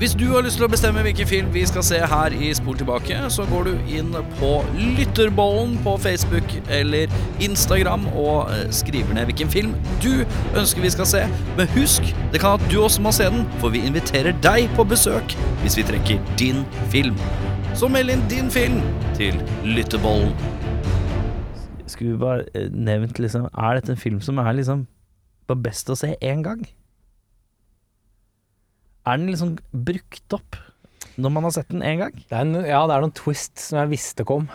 Hvis du har lyst til å bestemme hvilken film vi skal se her i Spol tilbake, så går du inn på Lytterbollen på Facebook eller Instagram og eh, skriver ned hvilken film du ønsker vi skal se. Men husk, det kan at du også må se den, for vi inviterer deg på besøk hvis vi trekker din film. Så meld inn din film til Lytterbollen. Skulle vi bare eh, nevnt liksom Er dette en film som er liksom bare best å se én gang? Er den liksom brukt opp når man har sett den én gang? Det er en, ja, det er noen twist som jeg visste kom.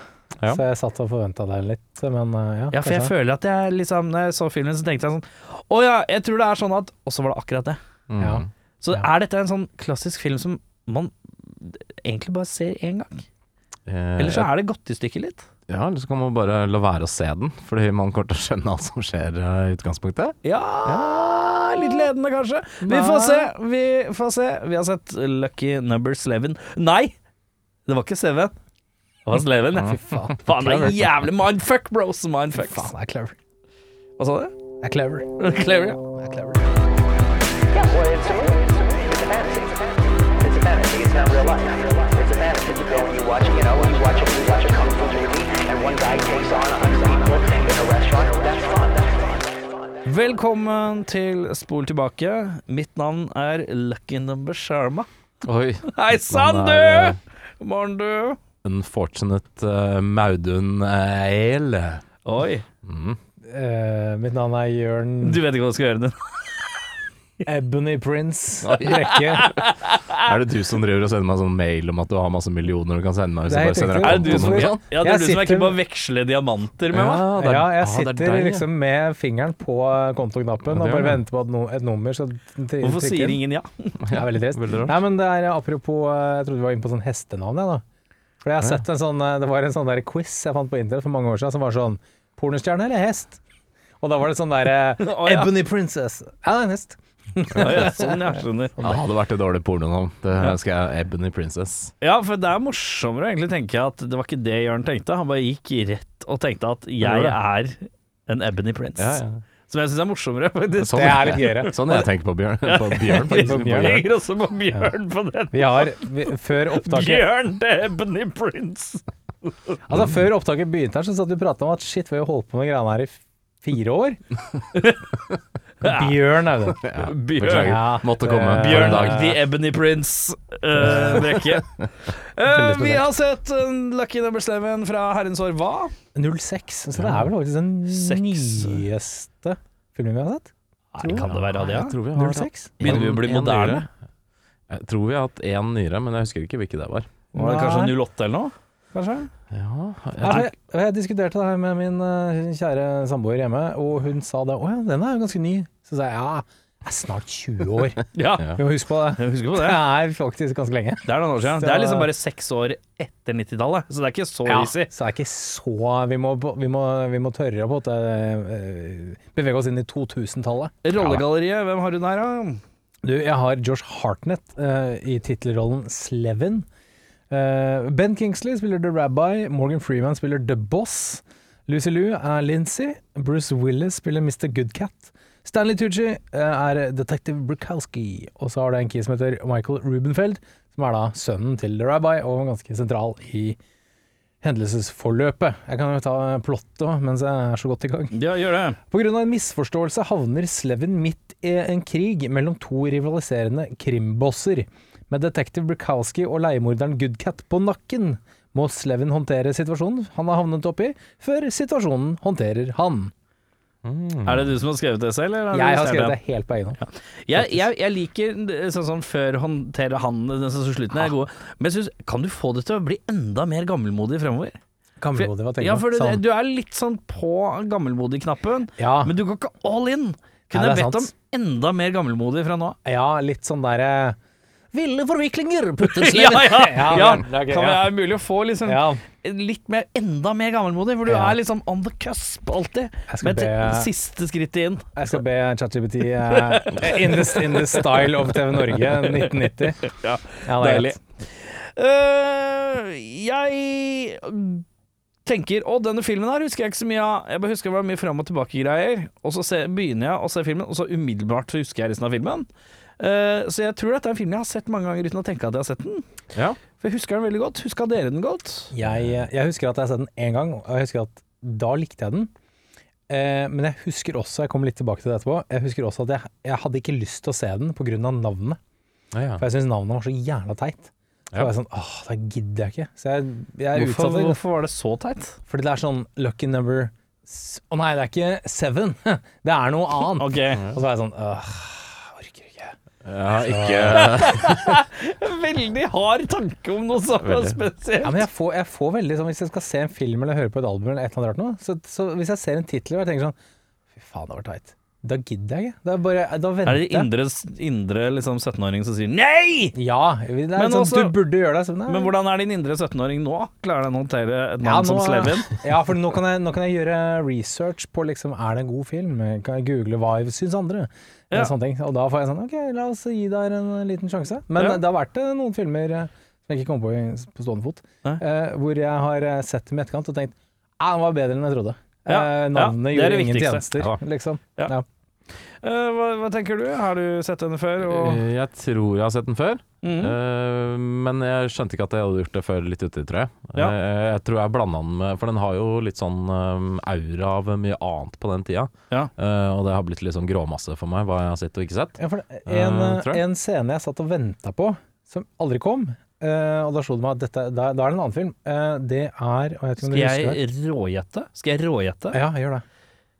Ja. Så jeg satt og forventa det litt, men uh, ja. Ja, for jeg kanskje. føler at jeg liksom Når jeg så filmen, så tenkte jeg sånn Å ja, jeg tror det er sånn at Og så var det akkurat det. Mm. Ja. Så Ja. er dette en sånn klassisk film som man egentlig bare ser én gang? Eh, Eller så er det gått i stykker litt? Ja, eller så kan man bare la være å se den, fordi man kommer til å skjønne alt som skjer eh, i utgangspunktet. Ja, litt ledende kanskje. Vi får se. Vi får se. Vi har sett Lucky Number Sleven. Nei! Det var ikke Seven. Det var Sleven, ja. Fy faen. Faen, det er jævlig mindfuck, bros. Mindfuck. Faen, det er clever. Hva sa du? Det er clever. Clever, ja. Det er clever. Yeah, well, it's a movie. It's a fantasy. It's a fantasy. It's not real life. It's a fantasy. You go and you watch, you know, you Velkommen til Spol tilbake. Mitt navn er Lucky Number Sharma. Oi. Hei sann, du! God morgen, du. Unfortunate uh, Maudun eh, Ale. Oi. Mm. Uh, mitt navn er Jørn Du vet ikke hva du skal gjøre. Du. Ebony Prince Brekke. Er det du som driver og sender meg sånn mail om at du har masse millioner du kan sende meg? Hvis jeg bare sender deg Er det du som, ja, det er Jeg du som er keen på å veksle diamanter med meg? Ja, er- Ja, jeg ah, er sitter deg, ja. liksom med fingeren på kontoknappen Ja, og bare det. venter på no, et nummer Hvorfor sier ingen ja? Det er veldig trist. Veldig. Nei, men det er apropos eh, Jeg trodde vi var inne på sånn hestenavn, jeg, da. For jeg har sett en sånn eh, Det var en sånn der quiz jeg fant på internett for mange år siden som var sånn Pornostjerne eller hest? Og da var det sånn derre oh, ja. Ebony Princess. Ja, det er en hest. Ja, sånn, jeg skjønner. Ja, det hadde vært et dårlig pornonavn. Det skal jeg Ebony Princess. Ja, for det er morsommere å egentlig tenke at det var ikke det Jørn tenkte. Han bare gikk rett og tenkte at jeg er en Ebony Prince. Ja, ja. Som jeg syns er morsommere, faktisk. Sånn, Det er litt gøyere. Sånn jeg tenker på Bjørn. På Bjørn, faktisk. På På Bjørn. Jeg tenker legger også på Bjørn på den. Vi har vi, Før opptaket Bjørn til Ebony Prince. Altså Før opptaket begynte her, så satt vi og prata om at shit, vi har jo holdt på med greiene her i fire år. Bjørn er det. Ja, Bjørn. beklager. Ja, Måtte komme. eh, Bjørn dag. the Ebony Prince uh, Brekke. Uh, vi har sett uh, Lucky Number Seven fra herrens år hva? 06. Så det er vel faktisk den Seks. nyeste filmen vi har sett. Nei, kan det være det, ja? Tror vi har 06. Begynner vi å bli moderne? Jeg tror vi har hatt én nyere, men jeg husker ikke hvilke det var. Var det kanskje 08 eller noe? Kanskje? Ja, Ja, jeg, jeg diskuterte det her med min eh, kjære samboer hjemme, og hun sa det. Å ja, den er jo ganske ny. Så sa jeg ja, jeg er snart 20 år. Ja. Vi må huske på det. jeg husker på Det det. er faktisk ganske lenge. Det er noen år siden. Så- Det er liksom bare seks år etter 90-tallet, så det er ikke så Ja, easy. så det er ikke så Vi må, vi må, vi må tørre å eh, bevege oss inn i 2000-tallet. Rollegalleriet, hvem har du der, da? Du, jeg har Josh Hartnett uh, i tittelrollen Slevin. Eh, ben Kingsley spiller The Rabbi, Morgan Freeman spiller The Boss. Lucy Liu er Lincy, Bruce Willis spiller Mr. Goodcat. Stanley Tucci eh, er Detective Brukowski, og så har det en key som heter Michael Rubenfeld, som er da sønnen til The Rabbi, og ganske sentral i hendelsesforløpet. Jeg kan jo ta plottet mens jeg er så godt i gang. Ja, gjør det. På grunn av en misforståelse havner Sleven midt i en krig mellom to rivaliserende krimbosser. Med detektiv Brikowski og leiemorderen Goodcat på nakken må Slevin håndtere situasjonen han har havnet oppi, før situasjonen håndterer han. Er det du som har skrevet det selv? Eller Jeg har skrevet det helt på egen hånd. Jeg, jeg, jeg liker sånn som før håndterer han den sånn som slutten er gode. Men jeg synes, kan du få det til å bli enda mer gammelmodig fremover? Gammelmodig, hva tenker Ja, for du, Sånn. du er litt sånn på gammelmodig-knappen, Ja, men du går ikke all in. Kunne jeg bedt om enda mer gammelmodig fra nå av. ja, litt sånn derre Ville forviklinger, putter Ja, ja, Ja, ja. det er Kan det være mulig å få liksom Ja. litt mer, enda mer gammelmodig? For du Ja. er liksom on the cusp alltid. Med be- siste skrittet inn. Jeg skal be ChatGPT uh, in, the, in the style of TV Norge 1990. Ja, Ja, det er deilig. Øh, jeg tenker Å, denne filmen her husker jeg ikke så mye av. Jeg bare husker det var mye fram og tilbake-greier. Og så se, begynner jeg å se filmen, og så umiddelbart så husker jeg resten av filmen. Eh, så jeg tror dette er en film jeg har sett mange ganger uten å tenke at jeg har sett den. Ja. For jeg husker den veldig godt. Huska dere den godt? Jeg, jeg husker at jeg har sett den én gang, og jeg husker at da likte jeg den. Eh, men jeg husker også, jeg kommer litt tilbake til det etterpå, jeg husker også at jeg, jeg hadde ikke lyst til å se den pga. navnet. Ja, ja. For jeg syns navnet var så jævla teit. Så Ja. var jeg sånn, åh, det gidder jeg ikke. Så jeg, jeg er Hvorfor, utsatt. hvorfor var det så teit? Fordi det er sånn lucky number Å Å nei, det er ikke seven. Det er noe annet. okay. Og så var jeg sånn åh. Jeg har ikke Veldig hard tanke om noe så Veldig. spesielt. Ja, men jeg får, jeg får veldig sånn Hvis jeg skal se en film eller høre på et album eller et eller annet rart noe, så, så hvis jeg ser en tittel og jeg tenker sånn Fy faen, det var teit. Da gidder jeg ikke. Da, bare, da venter Er det jeg. indre, indre liksom 17-åring som sier nei? Ja, det er Men sånn, også- du burde gjøre det. Nei. Men hvordan er din indre 17-åring nå? Klarer den å håndtere et Ja, navn som nå- Slevin? Ja, for nå kan, jeg, nå kan jeg gjøre research på liksom, er det en god film. Kan jeg google hva jeg syns andre? Ja. Ja. Og da får jeg sånn OK, la oss gi deg en liten sjanse. Men Ja. det har vært eh, noen filmer eh, som jeg ikke kom på på stående fot, eh, hvor jeg har eh, sett dem i etterkant og tenkt ah, den var bedre enn jeg trodde. Ja, Eh, ja, navnet gjorde ingen tjenester, Ja. liksom. Ja. Eh, hva, hva tenker du? Har du sett den før? Og... Eh, Jeg tror jeg har sett den før, Mhm. eh, men jeg skjønte ikke at jeg hadde gjort det før litt uti, tror jeg. Ja. Eh, Jeg tror jeg blanda den med For den har jo litt sånn aura av mye annet på den tida. Ja. Eh, og det har blitt litt sånn gråmasse for meg, hva jeg har sett og ikke sett. Ja, for en, en scene jeg satt og venta på, som aldri kom, eh, og da slo det meg at dette, da, da er det en annen film. Eh, det er og jeg Skal jeg rågjette? Skal jeg rågjette? Ja, gjør det.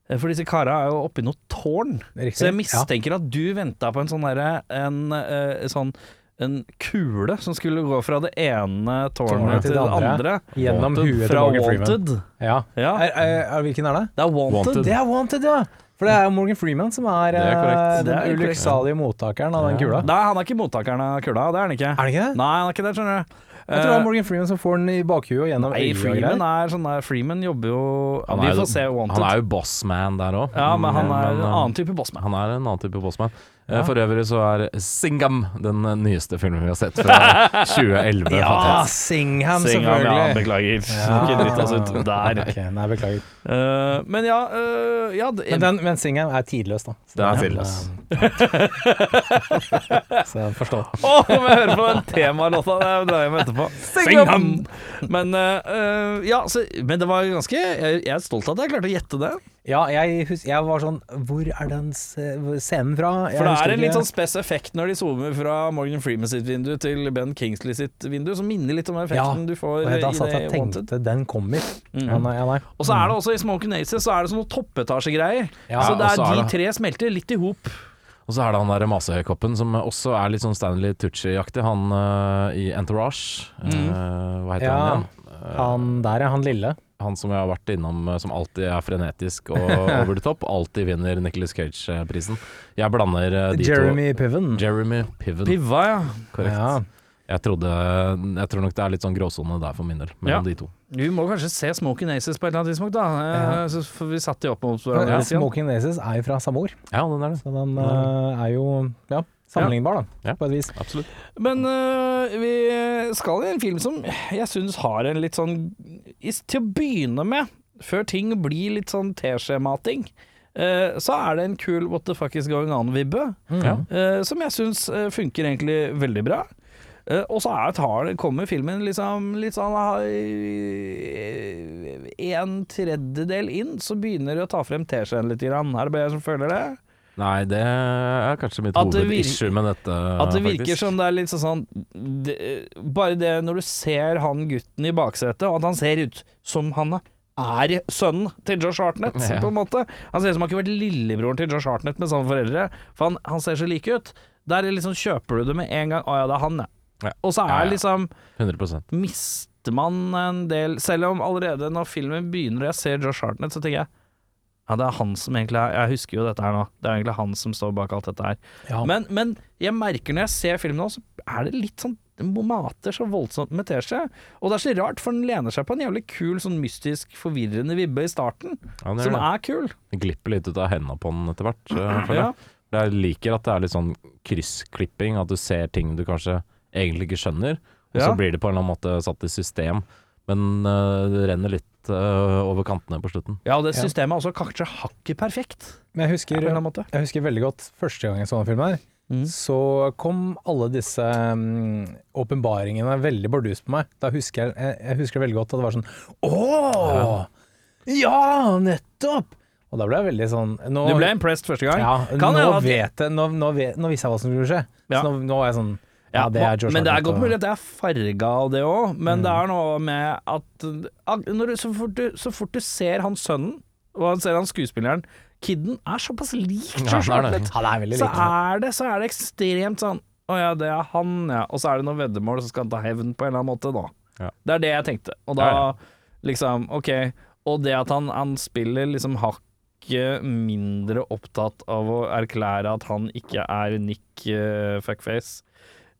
Eh, For disse kara er jo oppi noe tårn. Riktig. Så jeg mistenker at du venta på en sånn derre en, eh, sånn en kule som skulle gå fra det ene tårnet til det andre. andre. gjennom huet til fra Freeman. Wanted. Ja. Ja, Er, er, er, hvilken er det? det er Wanted. Wanted. Det er Wanted, ja! For det er jo Morgan Freeman som er, er eh, den ulykksalige mottakeren av den kula. Nei, han er ikke mottakeren av kula. Det er han ikke. Er det ikke det? Nei, han er ikke det, skjønner du. Jeg tror det Eh, er Morgan Freeman som får den i bakhuet og gjennom Nei, Freeman er sånn der Freeman jobber jo Han er jo- får se Wanted. Han er jo bossman der òg. ja, men han er en eh, annen type bossman. Han er en annen type bossman. Eh, Ja. For øvrig så er Singham den nyeste filmen vi har sett fra 2011. Ja, Singham Singham, Singham, ja, selvfølgelig. beklager. Ja. Ikke dritt oss ut der. Okay, nei, beklager. Uh, men ja, uh, ja det, Men, den, men Singham er tidløs, da. Så Det er tidløs. Så jeg forstår. Å, oh, må jeg høre på den temalåta. Det drar jeg hjem etterpå. Singham! Men, eh, eh, ja, så, men det var ganske Jeg, jeg er stolt av at jeg klarte å gjette det. Ja, jeg, husker, jeg var sånn Hvor er den scenen fra? Jeg For det er en litt sånn spes effekt når de zoomer fra Morgan Freeman sitt vindu til Ben Kingsley sitt vindu, som minner litt om effekten Ja, du får jeg, da i det jeg tenkte den kommer. Mm. Ja, nei, ja, nei. Og så er det også i Smoke and Aces så er det sånne toppetasjegreier. Ja, så det er er de det- tre smelter litt i hop. Og så er det han der masehøykoppen som også er litt sånn Stanley Tucci-aktig. Han uh, i Entourage. Mm. Uh, hva heter Ja, han igjen? Han der er han lille. Han som jeg har vært innom eh, som alltid er frenetisk og over the top. Alltid vinner Nicholas Cage-prisen. Jeg blander eh, de Jeremy Piven. to. Jeremy Piven. Piva, ja. Korrekt. Ja. Jeg, trodde, jeg tror nok det er litt sånn gråsone der for min del, mellom Ja. de to. Vi må kanskje se Smoking Aces på et eller annet tidspunkt, da. Eh, Ja. For vi satt de opp mot hverandre. Ja. Smoking Aces er jo fra Samor, Ja, den er det. så den eh, er jo ja, sammenlignbar, da, Ja. på et vis. Absolutt. Men uh, vi skal i en film som jeg syns har en litt sånn Til å begynne med, før ting blir litt sånn teskjemating, uh, så er det en kul What the fuck is going on-vibbe, mm. uh, som jeg syns funker egentlig veldig bra. Uh, og så er, tar, kommer filmen liksom litt sånn uh, En tredjedel inn, så begynner det å ta frem teskjeen litt. Grann. Er det bare jeg som føler det? Nei, det er kanskje mitt hovedissue med dette, At det virker faktisk. som det er litt sånn sånn det, Bare det når du ser han gutten i baksetet, og at han ser ut som han er sønnen til Josh Hartnett, Ja. på en måte. Han ser ut som han kunne vært lillebroren til Josh Hartnett med samme foreldre, for han, han ser så like ut. Der er liksom kjøper du det med en gang. Å ja, det er han, ja. Ja. Og så er liksom 100%. Mister man en del Selv om allerede når filmen begynner og jeg ser Josh Hartnett, så tenker jeg ja, det er han som egentlig er Jeg husker jo dette her nå. Det er egentlig han som står bak alt dette her. Ja. Men, men jeg merker når jeg ser filmen nå, så er det litt sånn den mater så voldsomt med teskje. Og det er så rart, for den lener seg på en jævlig kul, sånn mystisk, forvirrende vibbe i starten, Ja, er som er det. er kul. Det glipper litt ut av hendene på den etter hvert. øh, føler Ja. jeg. Jeg liker at det er litt sånn kryssklipping, at du ser ting du kanskje egentlig ikke skjønner, og Ja. så blir det på en eller annen måte satt i system. Men uh, det renner litt øh, over kantene på slutten. Ja, og det systemet er også kanskje hakket perfekt. Men jeg husker, jeg husker veldig godt første gang jeg så den filmen her. Mm. så kom alle disse åpenbaringene um, veldig bardus på meg. Da husker jeg, jeg, jeg husker veldig godt at det var sånn Å! Ja, nettopp! Og da ble jeg veldig sånn nå, Du ble impressed første gang? Ja, Kan nå vet jeg Nå, nå, vet, nå visste jeg hva som skulle skje. Ja. Så nå, nå var jeg sånn Ja, det er George men det er godt mulig at jeg er farga av det òg, men det er noe med at du, så, fort du, så fort du ser han sønnen, og han ser han skuespilleren Kidden er såpass lik George. Ja, Så er det, så er det ekstremt sånn Å ja, det er han, ja. Og så er det noe veddemål, så skal han ta hevn på en eller annen måte da. Ja. Det er det jeg tenkte. Og da liksom Ok. Og det at han, han spiller liksom ikke mindre opptatt av å erklære at han ikke er Nick uh, Fuckface.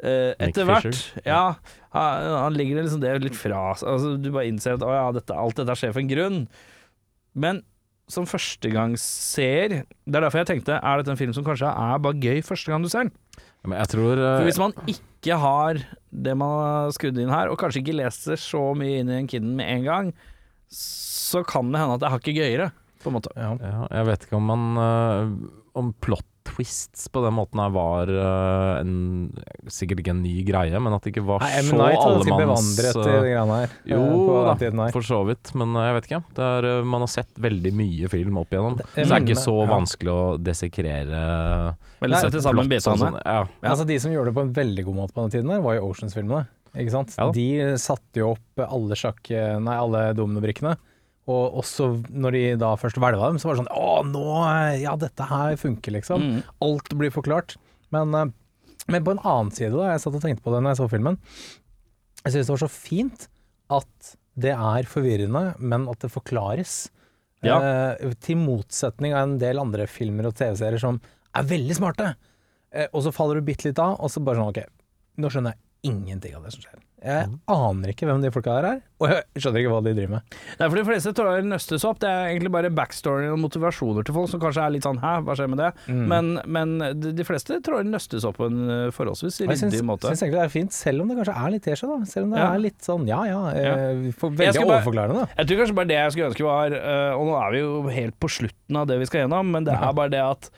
Eh, etter hvert. Ja, han, legger liksom det litt fra seg. Altså, du bare innser at å ja, dette, alt dette skjer for en grunn. Men som førstegangsseer Det er derfor jeg tenkte Er dette en film som kanskje er bare gøy første gang du ser den? Men jeg tror uh, For hvis man ikke har det man har skrudd inn her, og kanskje ikke leser så mye inn i en kidden med en gang, så kan det hende at det er hakket gøyere, på en måte. Ja. Ja, jeg vet ikke om man uh, Om plot twists på den måten her var uh, en, sikkert ikke en ny greie, men at det ikke var Nei, så Night allemanns bevandret i de greiene her. eh, Jo da, den tiden her. for så vidt, men jeg vet ikke. Det er, man har sett veldig mye film opp igjennom. Det- så det er ikke så ja. vanskelig å desekrere Eller Nei, sette sammen bitene. sånn. Ja. Altså De som gjorde det på en veldig god måte på den tiden, der var jo Oceans-filmene. Ikke sant? Ja de satte jo opp alle sjakk... Nei, alle dominobrikkene. Og også når de da først hvelva dem, så var det sånn Å, nå Ja, dette her funker, liksom. Mm. Alt blir forklart. Men, eh, men på en annen side, da, jeg satt og tenkte på det når jeg så filmen Jeg synes det var så fint at det er forvirrende, men at det forklares. Ja. Eh, til motsetning av en del andre filmer og TV-serier som er veldig smarte. Eh, og så faller du bitte litt av, og så bare sånn OK, nå skjønner jeg ingenting av det som skjer. Jeg aner ikke hvem de folka her er, og jeg skjønner ikke hva de driver med. Nei, for de fleste tror jeg nøstes opp. Det er egentlig bare backstory og motivasjoner til folk som kanskje er litt sånn Hæ, hva skjer med det? Mm. Men, men de, fleste tror jeg nøstes opp på en eh, forholdsvis jeg ryddig måte. syns egentlig det er fint, selv om det kanskje er litt teskje, da. Selv om det Ja. er litt sånn ja ja, ja. for, Jeg veldig bare- overforklarende. Jeg tror kanskje bare det jeg skulle ønske var eh, Og nå er vi jo helt på slutten av det vi skal gjennom, men det er bare det at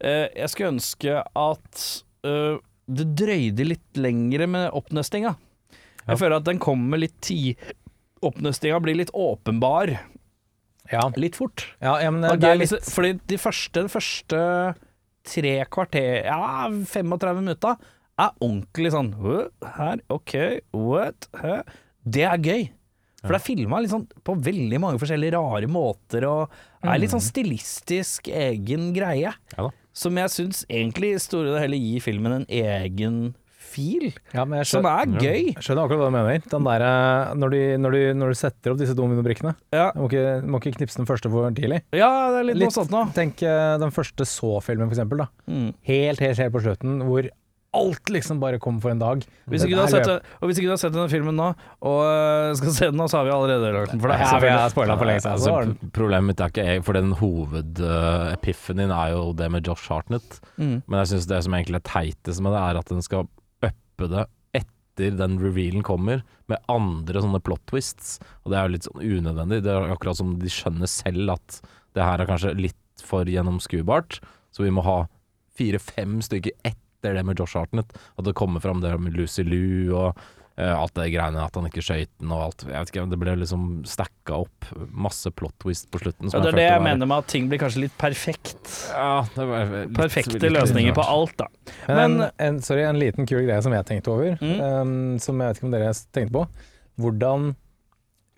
eh, Jeg skulle ønske at eh, det drøyde litt lengre med oppnøstinga. Jeg føler at den kommer litt tid Oppnøstinga blir litt åpenbar Ja, litt fort. ja, ja men Det det, litt fordi de første, de første tre kvarter, ja, 35 minutter, er ordentlig sånn Her, OK, what? Hæ? Det er gøy. For det er filma liksom på veldig mange forskjellige rare måter, og er litt sånn stilistisk egen greie. Ja. Som jeg syns egentlig i store og hele gir filmen en egen fil, ja, men jeg som er gøy. jeg skjønner akkurat hva du mener. Den der, eh, når, du, når, du, når du setter opp disse dominobrikkene Ja, Du må ikke, du må ikke knipse den første for tidlig. ja det er litt, Litt- noe sånt nå. Tenk eh, den første Så-filmen, for eksempel. Da. Mm. Helt, helt, helt på slutten, hvor alt liksom bare kommer for en dag. Hvis ikke, du har sett, og hvis ikke du har sett denne filmen nå, og øh, skal se den nå, så har vi allerede lagt den for deg. Ja, vi har spoila for lenge siden. Altså, problemet mitt er ikke jeg, for den hovedepiffen din er jo det med Josh Hartnett. Mm. Men jeg syns det som egentlig er teitest med det, er at den skal uppe det etter den revealen kommer, med andre sånne plot twists. Og det er jo litt sånn unødvendig. Det er akkurat som de skjønner selv at det her er kanskje litt for gjennomskuebart, så vi må ha fire-fem stykker etter det med Josh Hartnett. At det kommer fram det med Lucy Liu og alt det greiene, at han ikke skøyt den og alt. Jeg vet ikke, Det ble liksom stacka opp. Masse plot twist på slutten. Ja, det er det jeg mener med at ting blir kanskje litt perfekt. Ja, det var litt- Perfekte litt løsninger på alt, da. Men, Men- en, en, sorry, en liten kul greie som jeg tenkte over, Mm. um, som jeg vet ikke om dere tenkte på. Hvordan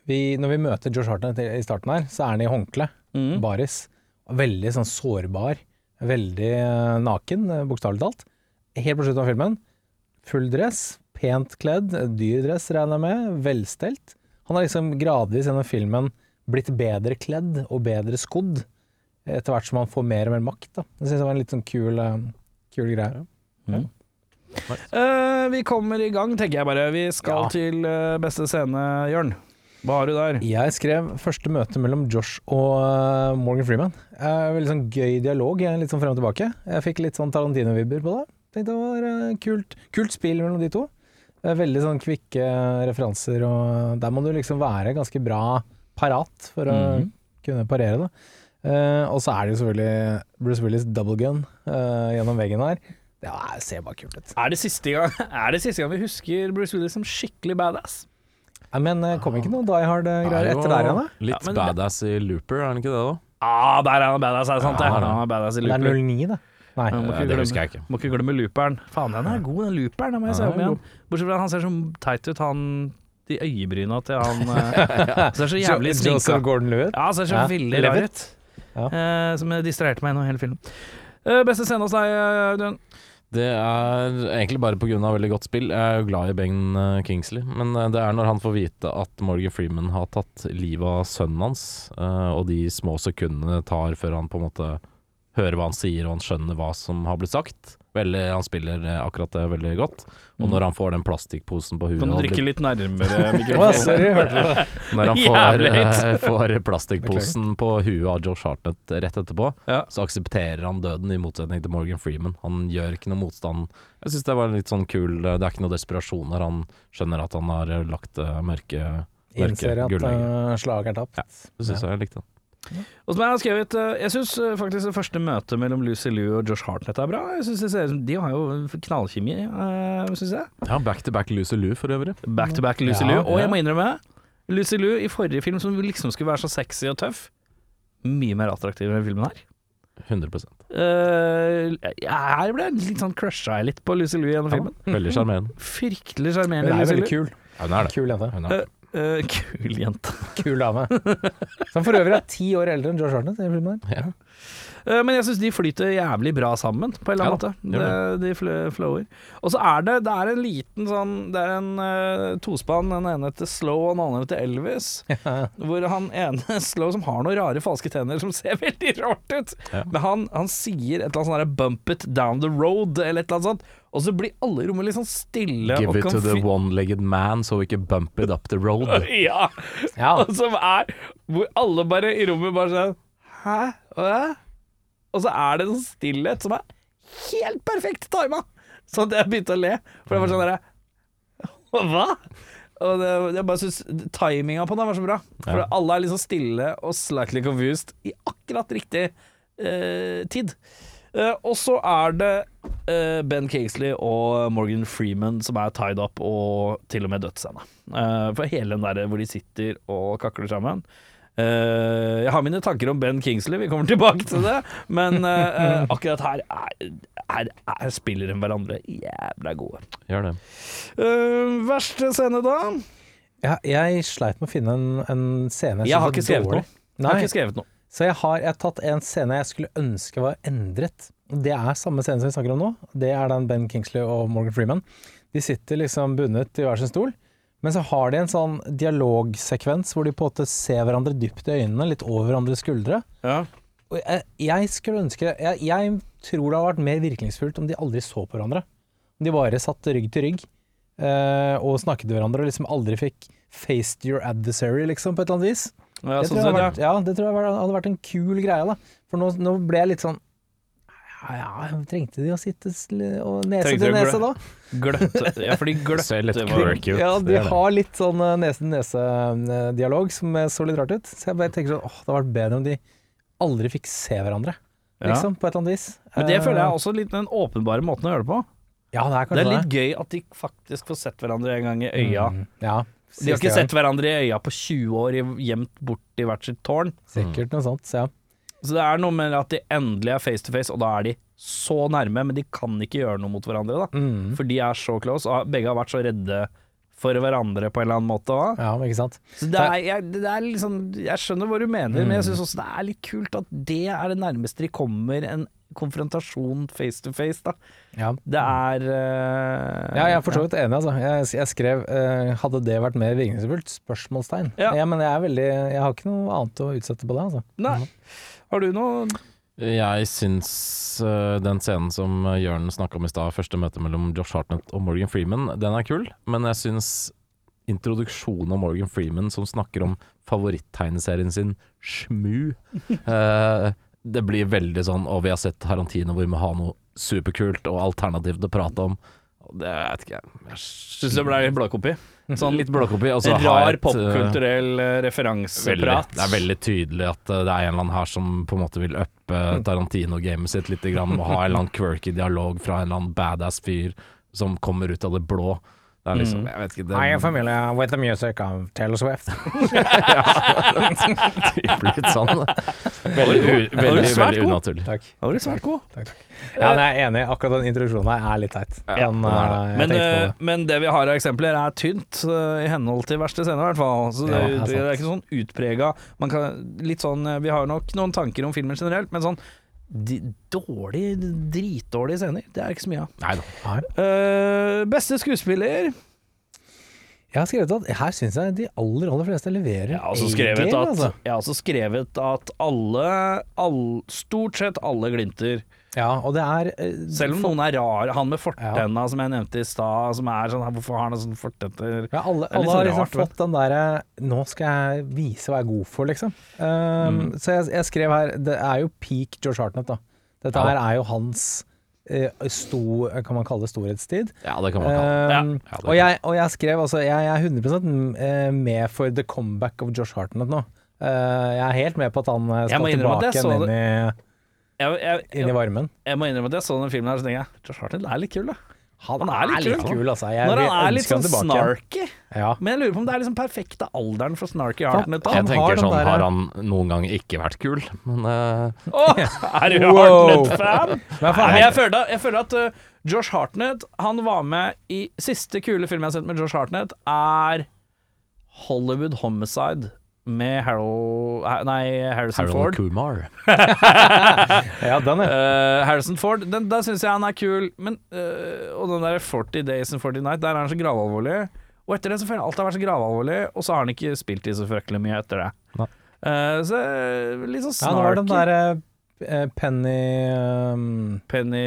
vi, når vi møter Josh Hartnett i i starten her, så er han i håndkle, Mm. baris. Veldig sånn sårbar, veldig eh, naken, eh, bokstavelig talt. Helt på slutten av filmen, full dress, pent kledd, dyr dress regner jeg med, velstelt. Han har liksom gradvis gjennom filmen blitt bedre kledd og bedre skodd, etter hvert som han får mer og mer makt. Da. Det synes jeg var en litt sånn kul, eh, kul greie. Eh, vi kommer i gang, tenker jeg bare. Vi skal Ja. til eh, beste scene, Jørn. Hva har du der? Jeg skrev første møte mellom Josh og eh, Morgan Freeman. Uh, veldig sånn gøy dialog, litt sånn frem og tilbake. Jeg fikk litt sånn Tarantino-vibber på det. Tenkte det var kult, kult spill mellom de to. Veldig sånn kvikke referanser, og der må du liksom være ganske bra parat for å Mhm. kunne parere det. Uh, og så er det jo selvfølgelig Bruce Willis double gun uh, gjennom veggen her. Ja, det ser bare kult ut. Er det siste gang, er det siste gang vi husker Bruce Willis som skikkelig badass? Ja, men eh, kom ikke noe Die Hard-greier Er etter der igjen, da? Litt Ja, badass i Looper, er han ikke det da? Ah, der er han badass, er det sant? Ja, det? er Han er badass i Looper. Det er Looper. 09, da. Nei. Må, ikke Det husker jeg ikke. må ikke glemme looperen. Faen, den er god, den looperen. Den må jeg se Ja, om igjen. Bortsett fra at han ser så teit ut, han De øyebryna til han eh, Ser så jævlig sminka Joseph Gordon-Lewitt. Ja, ser så Ja, veldig rar ut. Ja. Eh, som distraherte meg gjennom hele filmen. Eh, beste scene hos deg, eh, Audun? Det er egentlig bare pga. veldig godt spill. Jeg er jo glad i Ben eh, Kingsley, men det er når han får vite at Morgan Freeman har tatt livet av sønnen hans, eh, og de små sekundene det tar før han på en måte hører hva han sier og han skjønner hva som har blitt sagt. Veldig, han spiller eh, akkurat det veldig godt. Og når han får den plastikkposen på huet Kan du drikke blir- litt nærmere mikrofonen? Når han får, eh, får plastikkposen på huet av Josh Hartnett rett etterpå, Ja. så aksepterer han døden, i motsetning til Morgan Freeman. Han gjør ikke noe motstand. Jeg syns det var litt sånn kul Det er ikke noe desperasjon når han skjønner at han har eh, lagt eh, mørke, mørke Innser at uh, slaget er tapt. Ja, Det syns jeg jeg likte. Og som jeg har skrevet, eh, jeg syns faktisk det første møtet mellom Lucy Liu og Josh Hartnett er bra. Jeg synes det ser De har jo knallkjemi, uh, syns jeg. Ja, back to back Lucy Lou for øvrig. Back to back Lucy Ja, Liu. Og jeg må innrømme, Lucy Liu i forrige film, som liksom skulle være så sexy og tøff, mye mer attraktiv enn filmen her. 100 Uh, Jeg ble litt sånn crusha litt på Lucy Liu gjennom filmen. Veldig sjarmerende. Fryktelig Hun sjarmerende er veldig kul. Ja, hun er det. Kul jente. Hun er det. Eh, kul jente. Kul dame. Som for øvrig er ti år eldre enn George Hartnett. der. Ja. Eh, men jeg syns de flyter jævlig bra sammen, på en eller annen Ja, måte. De, de flower. Og så er det, det er en liten sånn Det er en uh, tospann. Den ene heter Slow, og den andre heter Elvis. Hvor han ene Slow, som har noen rare falske tenner som ser veldig rart ut, Ja. men han, han sier et eller annet sånt der 'bump it down the road', eller et eller annet sånt. Og så blir alle i rommet litt sånn stille. Give it to the one-legged man, so we can bump it up the road. Ja. Ja. Og som er Hvor alle bare i rommet bare sånn Hæ? Hva? Og så er det en stillhet som er helt perfekt tima! Sånn at jeg begynte å le. For det var sånn derre Hva? Og det, jeg bare syns timinga på den var så bra. For Ja. alle er liksom stille og slightly confused i akkurat riktig eh, tid. Eh, og så er det eh, Ben Kingsley og Morgan Freeman som er tied up, og til og med dødsscene. Eh, for hele den der hvor de sitter og kakler sammen. Eh, jeg har mine tanker om Ben Kingsley, vi kommer tilbake til det. Men eh, eh, akkurat her er, er, er spiller de hverandre jævla gode. Gjør det. Eh, verste scene, da? Ja, jeg sleit med å finne en, en scene Jeg har ikke skrevet noe. Jeg har ikke skrevet noe. så jeg har, jeg har tatt en scene jeg skulle ønske var endret. Det er samme scene som vi snakker om nå. Det er den Ben Kingsley og Morgan Freeman. De sitter liksom bundet i hver sin stol, men så har de en sånn dialogsekvens hvor de på en måte ser hverandre dypt i øynene, litt over hverandres skuldre. Ja. Og jeg, jeg skulle ønske jeg, jeg tror det hadde vært mer virkningsfullt om de aldri så på hverandre. Om de bare satt rygg til rygg eh, og snakket til hverandre og liksom aldri fikk faced your adversary, liksom, på et eller annet vis. Ja, det, sånn tror jeg vært, ja, det tror jeg hadde vært en kul greie, da. For nå, nå ble jeg litt sånn ja, trengte de å sitte og nese Trengte til nese da? Gløtte. Ja, for de gløtte Ser var-. Ja, de har litt sånn nese-nese-dialog som så litt rart ut. Så jeg bare tenker sånn, åh, det hadde vært bedre om de aldri fikk se hverandre, Ja. liksom, på et eller annet vis. Men det føler jeg Eh, også litt den åpenbare måten å gjøre det på. Ja, det er Det kanskje er litt gøy at de faktisk får sett hverandre en gang i øya. Mm, ja, De har ikke sett hverandre i øya på 20 år, gjemt bort i hvert sitt tårn. Sikkert noe sånt, så ja. Så det er noe med at de endelig er face to face, og da er de så nærme, men de kan ikke gjøre noe mot hverandre, da. Mm. For de er så close, og begge har vært så redde for hverandre på en eller annen måte òg. Ja, ikke sant. Så det er, jeg, det er liksom Jeg skjønner hva du mener, men jeg syns også det er litt kult at det er det nærmeste de kommer en konfrontasjon face to face, da. Ja. Det er uh, Ja, jeg er for så vidt enig, altså. Jeg, jeg skrev uh, 'hadde det vært mer virkningsfullt?' spørsmålstegn. Ja. Ja. men jeg er veldig Jeg har ikke noe annet å utsette på det, altså. Nei. Har du noe Jeg syns uh, den scenen som Jørn snakka om i stad, første møte mellom Josh Hartnett og Morgan Freeman, den er kul, men jeg syns introduksjonen av Morgan Freeman som snakker om favorittegneserien sin, Shmu eh, Det blir veldig sånn Og vi har sett Tarantino hvor vi må ha noe superkult og alternativt å prate om. det jeg vet ikke jeg. Syns det ble litt blåkopi? Sånn Litt blåkopi. En rar eh, popkulturell eh, referanseprat. det er veldig tydelig at eh, det er en eller annen her som på en måte vil uppe Tarantino-gamet sitt litt grann, og ha en eller annen quirky dialog fra en eller annen badass fyr som kommer ut av det blå. Det er liksom, jeg vet ikke det, I am familiar with the music of Taylor Swift. typ litt sånn. Veldig, u- veldig, svært veldig god. unaturlig. Takk. Det var litt svært god. Ja, men jeg er enig. Akkurat den introduksjonen her er litt teit. Ja, Den, er eh, jeg Men, tenkte på eh, det. men det vi har av eksempler er tynt, eh, i henhold til verste scene i hvert fall. Så det, Ja, det er det, sant. er ikke sånn utprega man kan, Litt sånn eh, Vi har nok noen tanker om filmen generelt, men sånn de, dårlige, dritdårlige scener, det er ikke så mye av. Nei da. Nei. Eh, beste skuespiller Jeg har skrevet at her syns jeg de aller aller fleste leverer. Jeg har også skrevet at, altså. jeg har også skrevet at alle, all, Stort sett alle glinter. Ja, og det er eh, Selv om for- noen er rar. Han med fortenna som jeg nevnte i stad, som er sånn Hvorfor har han sånn fortenner? ja, alle, er litt alle har sånn liksom rart, fått den derre Nå skal jeg vise hva jeg er god for, liksom. Um, Mm. Så jeg, jeg skrev her Det er jo peak George Hartnett, da. Dette Ja. her er jo hans eh, sto, Kan man kalle det storhetstid? Ja, det kan man kalle det. Um, Ja, det og, jeg, og jeg skrev altså Jeg, jeg er 100 eh, med for the comeback of Josh Hartnett nå. Eh, jeg er helt med på at han eh, Jeg må skal innrømme at tilbake jeg så igjen inn i, Jeg, jeg, inn i varmen. jeg må innrømme at jeg så den filmen her, så tenker jeg Josh Hartnett er litt kul, da. Han, Han er litt kul. kul, altså. Jeg Når han er litt sånn snarky. Ja. Men jeg lurer på om det er liksom perfekte alderen for snarky Hartnett. Jeg tenker har sånn, der- har han noen gang ikke vært kul? Men uh... oh, er du Hartnett-fan? Jeg føler at uh, Josh Hartnett Han var med i Siste kule film jeg har sett med Josh Hartnett, er Hollywood Homicide med Harold Nei, Harrison Harold Ford. Kumar Ja, den, ja. Uh, Harrison Ford, den, der syns jeg han er kul. Men, uh, og den der 40 Days and 40 Night, der er han så gravalvorlig. Og etter det så føler jeg alt har vært så gravalvorlig, og så har han ikke spilt i så fryktelig mye etter det. Eh, så eh, litt sånn ja, nå var det den der derre eh, Penny um, Penny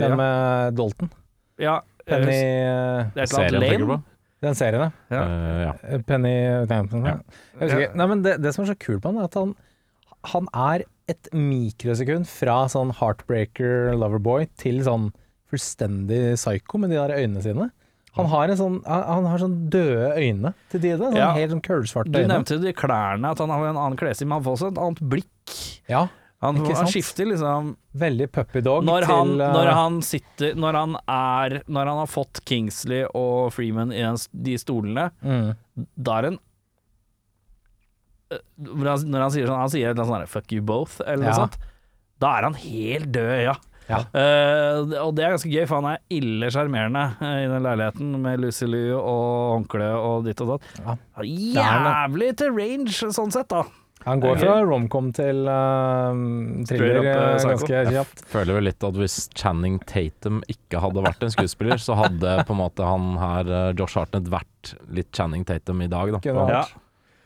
Den ja. med Dalton. ja, Penny eh, eh, det er et eller annet Lane. På? Den serien, ja. Eh, ja. Eh, Penny Tampton. Ja. Jeg husker. Nei, men det, det som er så kult med han, er at han, han er et mikrosekund fra sånn heartbreaker loverboy til sånn fullstendig psycho med de der øynene sine. Han har, en sånn, han har sånn døde øyne til tider. Sånn Ja. Helt sånn kullsvarte Du nevnte nevnte de klærne, at han har en annen klesstil, men han får også et annet blikk. Ja, Han, han skifter liksom veldig puppy dog når han, til uh... når han sitter Når han er Når han har fått Kingsley og Freeman i den, de stolene, mm. da er en eh, Når han, når han sier sånn Han sier annet sånn 'fuck you both', eller noe sånt. Da er han helt død, ja. Ja. uh, og det er ganske gøy, for han er ille sjarmerende uh, i den leiligheten med Lucy Liu og håndkle og ditt og datt. Ja. Jævlig til range, sånn sett, da. Han går fra romcom til uh, thriller up, eh, ganske kjapt. Føler vel litt at hvis Channing Tatum ikke hadde vært en skuespiller, så hadde på en måte han her, eh, Josh Hartnett, vært litt Channing Tatum i dag, da. Ja, ja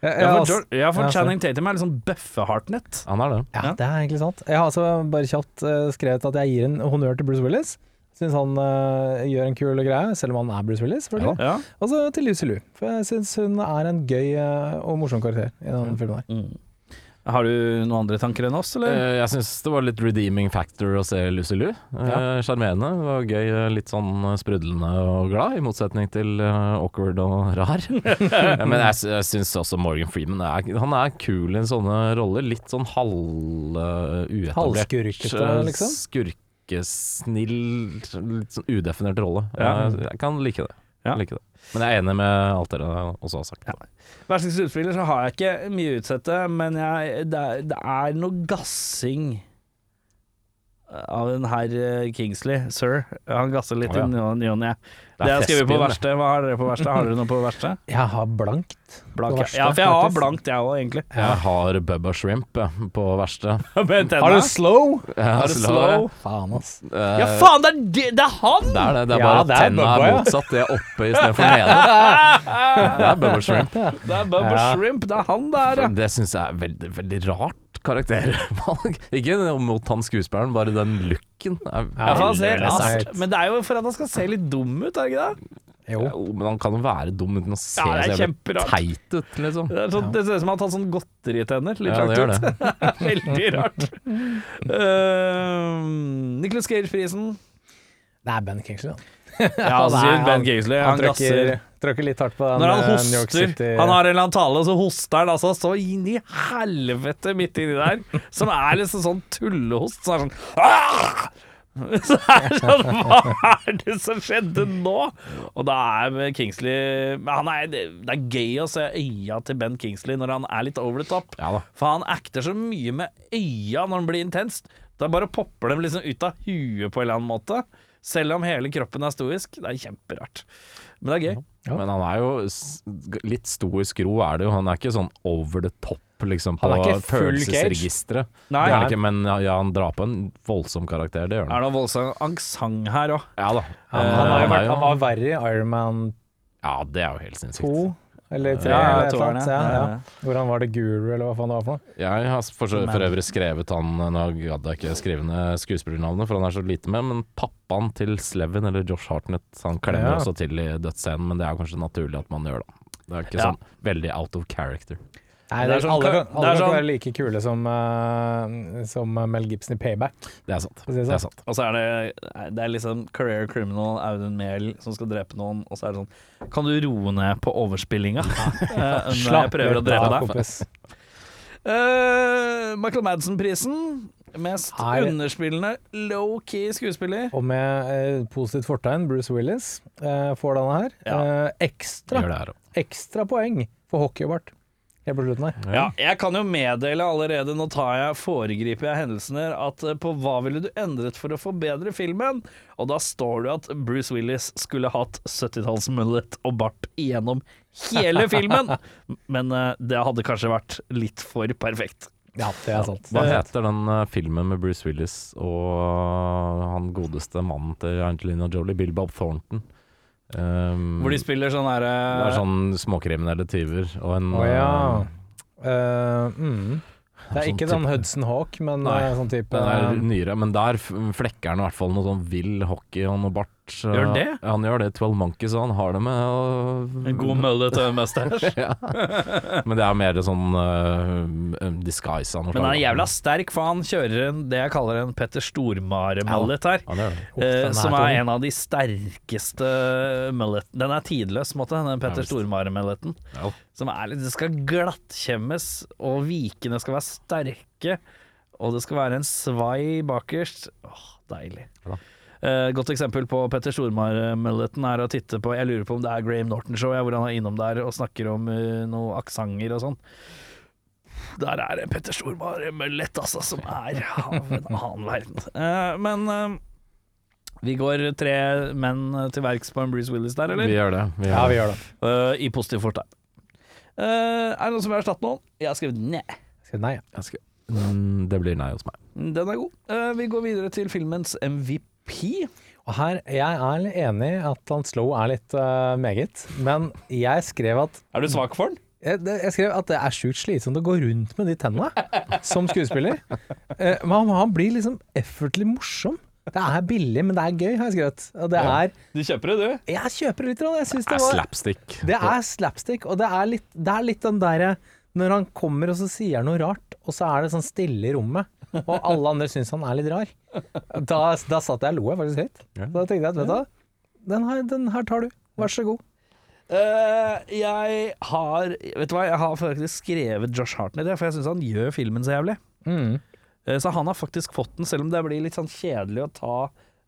for, altså- George- ja, for ja, Channing Tatum er litt sånn bøffe-Hartnett. Han er det. Ja, det er egentlig sant. Jeg har altså bare kjapt uh, skrevet at jeg gir en honnør til Bruce Willis. Syns han uh, gjør en kul greie, selv om han er Bruce Willis, Ja. Ja. Og så til Lucy Lou, for jeg syns hun er en gøy uh, og morsom karakter i den filmen her. Mm. Har du noen andre tanker enn oss, eller? Eh, Jeg syns det var litt redeeming factor å se Lucy Liu. Eh, Sjarmerende. Ja. var gøy, eh, litt sånn sprudlende og glad, i motsetning til awkward og rar. Men jeg, jeg syns også Morgan Freeman er, han er kul i sånne roller. Litt sånn halv uetablert Halvskurkete, liksom? Skurkesnill, litt sånn udefinert rolle. Ja. Jeg, jeg kan like det. Ja. Jeg liker det. Men jeg er enig med alt dere også har sagt. Verste skuespiller så har jeg ikke mye å utsette, men jeg, det, er, det er noe gassing av den herr eh, Kingsley, sir. Han gasser litt oh, ja. i ny og ne. Det har jeg skrevet på verste. Hva har dere på verste? Har dere noe på verste? Jeg har blankt. blankt verste, ja, for jeg har blankt, jeg òg, egentlig. Jeg har Bubba Shrimp på verste. Har du slow? Ja, Har du slow? slow? Faen, ass. eh, Ja, faen, det er, det, det er han! Det er det. Det er Ja, bare at det er tenna Bubba, er motsatt. Det er oppe istedenfor nede. Det er Bubba Shrimp. Det er Bubba Ja. Shrimp. Det er han der, ja. Det syns jeg er veldig, veldig rart karaktervalg. Ikke mot han skuespilleren, bare den looken. Er Ja, han ser, veldig men det er jo for at han skal se litt dum ut, er det ikke det? Jo. Jo, men han kan jo være dum uten å se Ja, så jævlig teit ut, liksom. Det, er sånn, det ser ut som han har tatt sånn godteritenner. Litt Ja, rart ut. det. Veldig rart. Uh, Nicholas Cage-prisen. Det er Ben Kingsley, da. Ja, altså, Ben Kingsley, Han han gasser. Trykker litt hardt på den Når han eh, New York hoster City Han har en eller annen tale, og så hoster han altså så inn i helvete midt inni der. Som er liksom sånn tullehost. Så er sånn! Så er det sånn Hva er det som skjedde nå? Og da er Kingsley han er, Det er gøy å se øya til Ben Kingsley når han er litt over the top. Ja. For han acter så mye med øya når han blir intenst. Da bare popper dem liksom ut av huet på en eller annen måte. Selv om hele kroppen er stoisk. Det er kjemperart. Men det er gøy. Ja. Men han er jo litt stoisk ro, er det jo. Han er ikke sånn over the top, liksom, på Han er følelsesregisteret. Nei, Det er ikke, men ja, han drar på en voldsom karakter, det gjør Er han. det noe voldsom aksent her òg? Ja da. han, Eh, han, han vært, er han var verre i Iron Man Ja, det er jo helt 2 sinnssykt. Eller tre, Ja, eller et eller toeren, annet. ja. Ja, Ja, ja. ja. Hvor han var det guru, eller hva faen det var for noe. Jeg har for, for øvrig skrevet han Nå gadd jeg ikke skrive ned skuespillernavnet, for han er så lite med, men pappaen til Slevin, eller Josh Hartnett, han klemmer Ja. også til i dødsscenen, men det er kanskje naturlig at man gjør det. Det er ikke Ja. sånn veldig out of character. Nei, Det er er sånn- alle kan, er alle kan sånn- ikke være like kule som, uh, som Mel Gibson i Payback. Det er sant. Det er sånn. sant. Og så er det Det er liksom career criminal Audun Mehl som skal drepe noen, og så er det sånn Kan du roe ned på overspillinga? Når jeg prøver å drepe deg. Eh, Michael Madsen-prisen. Mest Her- underspillende low-key skuespiller. Og med eh, positivt fortegn, Bruce Willis eh, får denne her. Ja. Eh, ekstra, ekstra poeng for hockey og bart. Helt på slutten her. Ja, jeg kan jo meddele allerede, nå tar jeg, foregriper jeg hendelsene, at eh, på hva ville du endret for å forbedre filmen? Og da står det at Bruce Willis skulle hatt 70-talls-mullet og bart igjennom hele filmen. Men eh, det hadde kanskje vært litt for perfekt. Ja, det er sant. Hva heter den eh, filmen med Bruce Willis og han godeste mannen til Angelina Jolie, Bill Bob Thornton? Um, Hvor de spiller sånn herre Det er sånn småkriminelle tyver og en Å ja. Uh, Eh, mm. Det er sånn ikke sånn Hudson Hawk, men Nei, eh, sånn type Den er nyere, men der flekker han i hvert fall noe sånn vill hockey og noe bart. Så- Gjør han det? Ja, han gjør det. Twelve Monkeys, og han har det med og, En god mølle til mustache. ja. Men det er mer sånn uh, disguise av noe Men han er jævla sterk, for han kjører en, det jeg kaller en Petter Stormare-mullet her. Ja, er Eh, er som er en av de sterkeste mulletene. Den er tidløs, måte, den Petter. Stormare-mulleten. Ja. Som er litt Det skal glattkjemmes, og vikene skal være sterke. Og det skal være en svai bakerst. Åh, deilig. Ja Eh, godt eksempel på Petter Stormar-mulleten er å titte på Jeg lurer på om det er Graham Norton-show, hvor han er innom der og snakker om uh, noen aksenter og sånn. Der er det Petter Stormar-mullet, altså, som er av en annen verden. Uh, men eh, vi går tre menn til verks på en Bruce Willis der, eller? Vi gjør det. Vi gjør Ja, vi gjør det. Eh, I positiv fortegn. Eh, er det noen som vil erstatte noen? Jeg har skrevet nei. Skrevet Nei, ja. Jeg skal, mm, det blir nei hos meg. Den er god. Eh, vi går videre til filmens MVP. Og her, jeg er enig i at han Slow er litt uh, meget, men jeg skrev at Er du svak for den? jeg, jeg skrev at det er sjukt slitsomt å gå rundt med de tennene som skuespiller. Uh, men han, han blir liksom effortlig morsom. Det er billig, men det er gøy, har jeg skrevet. Og det er Du kjøper det, du? Jeg kjøper det litt. Jeg synes Det det er var slapstick. Det er slapstick, og det er litt, det er litt den derre når han kommer og så sier noe rart, og så er det sånn stille i rommet, og alle andre syns han er litt rar. Da, da satt jeg og lo jeg faktisk høyt. Ja. Da tenkte jeg at vet du hva, den her, den her tar du. Vær så god. Uh, jeg har Vet du hva, jeg har faktisk skrevet Josh Hartner, for jeg syns han gjør filmen så jævlig. Mm. Uh, så han har faktisk fått den, selv om det blir litt sånn kjedelig å ta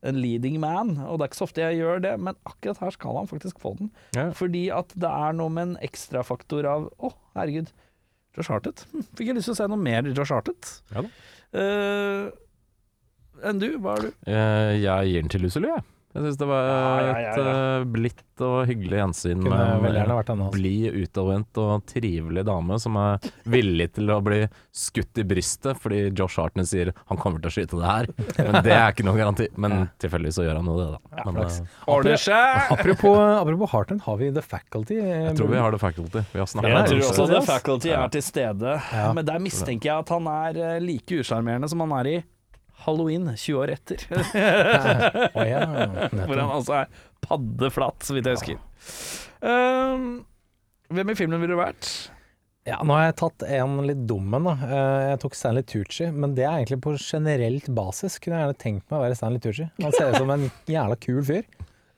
en leading man. Og det er ikke så ofte jeg gjør det, men akkurat her skal han faktisk få den. Ja. Fordi at det er noe med en ekstrafaktor av Å, herregud, Josh Hartet. Hm, fikk jeg lyst til å se noe mer Josh Hartet. Ja da. Eh, enn du, hva er du? Eh, Jeg gir den til Lucy Lou, jeg. Jeg syns det var Ja, ja, ja, et eh, blidt og hyggelig gjensyn med en blid, utadvendt og trivelig dame som er villig til å bli skutt i brystet fordi Josh Hartner sier han kommer til å skyte det her. Men det er ikke noen garanti. Men tilfeldigvis så gjør han jo det, da. Men, eh, Ordner seg! Apropos, apropos Hartner, har vi The Faculty? jeg tror vi har The faculty. Vi har snakket Jeg tror også The. Faculty er til stede. Ja. Men der mistenker jeg at han er eh, like usjarmerende som han er i Halloween 20 år etter. oh, ja, Hvor han altså er paddeflat, så vidt jeg husker. Um, hvem i filmen ville du vært? Ja, nå har jeg tatt en litt dum en. Eh, Jeg tok Stanley Tucci, men det er egentlig på generelt basis. Kunne jeg gjerne tenkt meg å være Stanley Tucci. Han ser ut som en jævla kul fyr.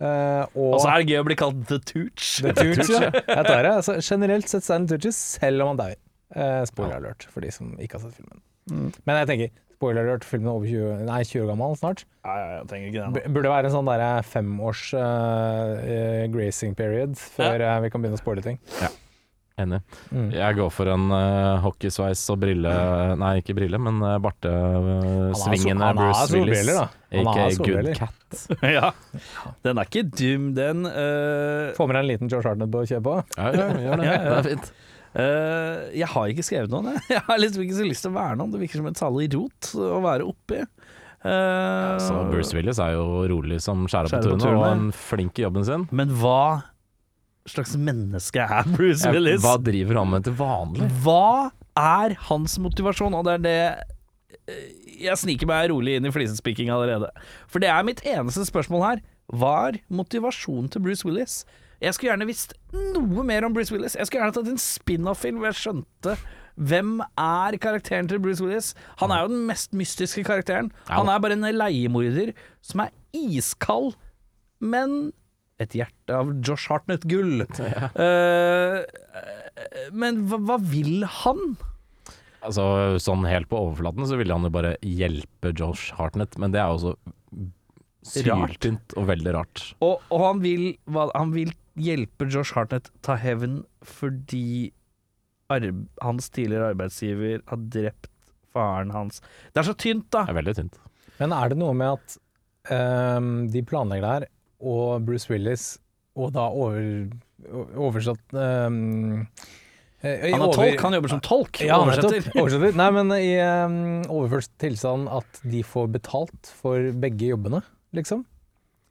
Uh, og så er det gøy å bli kalt The Tooch. The Tooch, ja. Jeg tar det. Altså, generelt sett Stanley Tucci, selv om han dauer. Uh, spoiler alert for de som ikke har sett filmen. Men jeg tenker, spoiler alert, filmen er over 20, nei, 20 år gammel snart. Ja, ja, jeg trenger ikke B burde være en sånn der femårs uh, eh, gracing period før ja. vi kan begynne å spoile ting. Ja. Enig. Mm. Jeg går for en uh, hockeysveis og brille Nei, ikke brille, men uh, bartesvingende har Bruce Willis. solbriller, da. Han har Aka Good. Cat. ja. Den er ikke dum, den. Uh... Få med deg en liten George Hartnett på å kjøre på. Ja, ja, ja, det. Ja, ja. Det er fint. Eh, jeg har ikke skrevet noen, jeg. Jeg har liksom ikke så lyst til å være noen. Det virker som et salig rot å være oppi. Eh, Så Bruce Willis er jo rolig som skjæra på tunet, og en flink i jobben sin. Men hva slags menneske er Bruce Ja, Willis? Hva driver han med til vanlig? Hva er hans motivasjon? Og det er det eh, Jeg sniker meg rolig inn i flisespikking allerede. For det er mitt eneste spørsmål her. Hva er motivasjonen til Bruce Willis? Jeg skulle gjerne visst noe mer om Bruce Willis. Jeg skulle gjerne tatt en spin-off-film hvor jeg skjønte hvem er karakteren til Bruce Willis. Han er jo den mest mystiske karakteren. Han er bare en leiemorder som er iskald, men et hjerte av Josh Hartnett-gull. Eh, men hva, hva vil han? Altså, sånn helt på overflaten så ville han jo bare hjelpe Josh Hartnett, men det er jo også syltynt og veldig rart. Og, og han, vil, han vil hjelpe Josh Hartnett ta hevn fordi arb hans tidligere arbeidsgiver har drept faren hans. Det er så tynt, da. Det er veldig tynt. Men er det noe med at um, de planlegger det her, og Bruce Willis, og da over, oversatt ehm, eh, Han er over- tolk, han jobber som tolk. Ja, oversetter. Oversetter. Nei, men i um, overført tilstand at de får betalt for begge jobbene, liksom.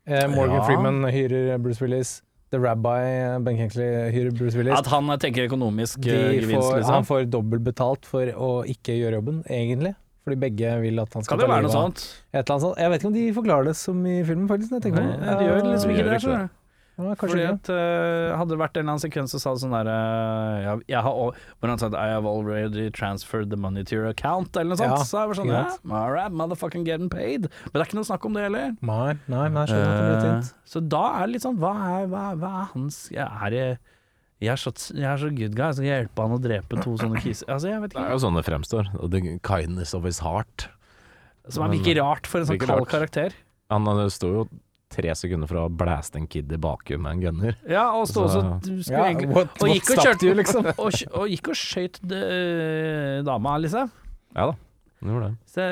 Eh, Morgan Ja. Freeman hyrer Bruce Willis. The Rabbi, eh, Ben Kingsley, hyrer Bruce Willis. At han tenker økonomisk De eh, gevinst, får, liksom. Han får dobbelt betalt for å ikke gjøre jobben, egentlig. Fordi begge vil at han skal Kan det være noe sånt? et eller annet sånt. Jeg vet ikke om de forklarer det som i filmen, faktisk. Jeg tenker Nei, de gjør liksom ikke det. ikke du. Ja, Fordi at uh, Hadde det vært en eller annen sekvens som sa sånn derre uh, jeg har al- Hvor han sa at I have already transferred the money to your account, eller noe sånt. Ja, så jeg var sånn yeah. All right, motherfucking getting paid. Men det er ikke noe snakk om det heller. Nei, nei, nei tynt. så da er det litt sånn Hva er, hva, hva er hans jeg er, det- jeg, er så, jeg er så good guy, så jeg hjelpe han å drepe to sånne kiser Altså, Det er jo sånn det fremstår. The kindness of his heart. Som er ikke rart for en sånn kald karakter. Han han sto jo tre sekunder fra å blæste en kid i bakhjulet med en gunner. Ja, og så, Så- skulle Ja, egentlig what, og gikk og kjørte you, liksom? og, og gikk og skøyt eh, dama, liksom. Ja da, hun gjorde det. Så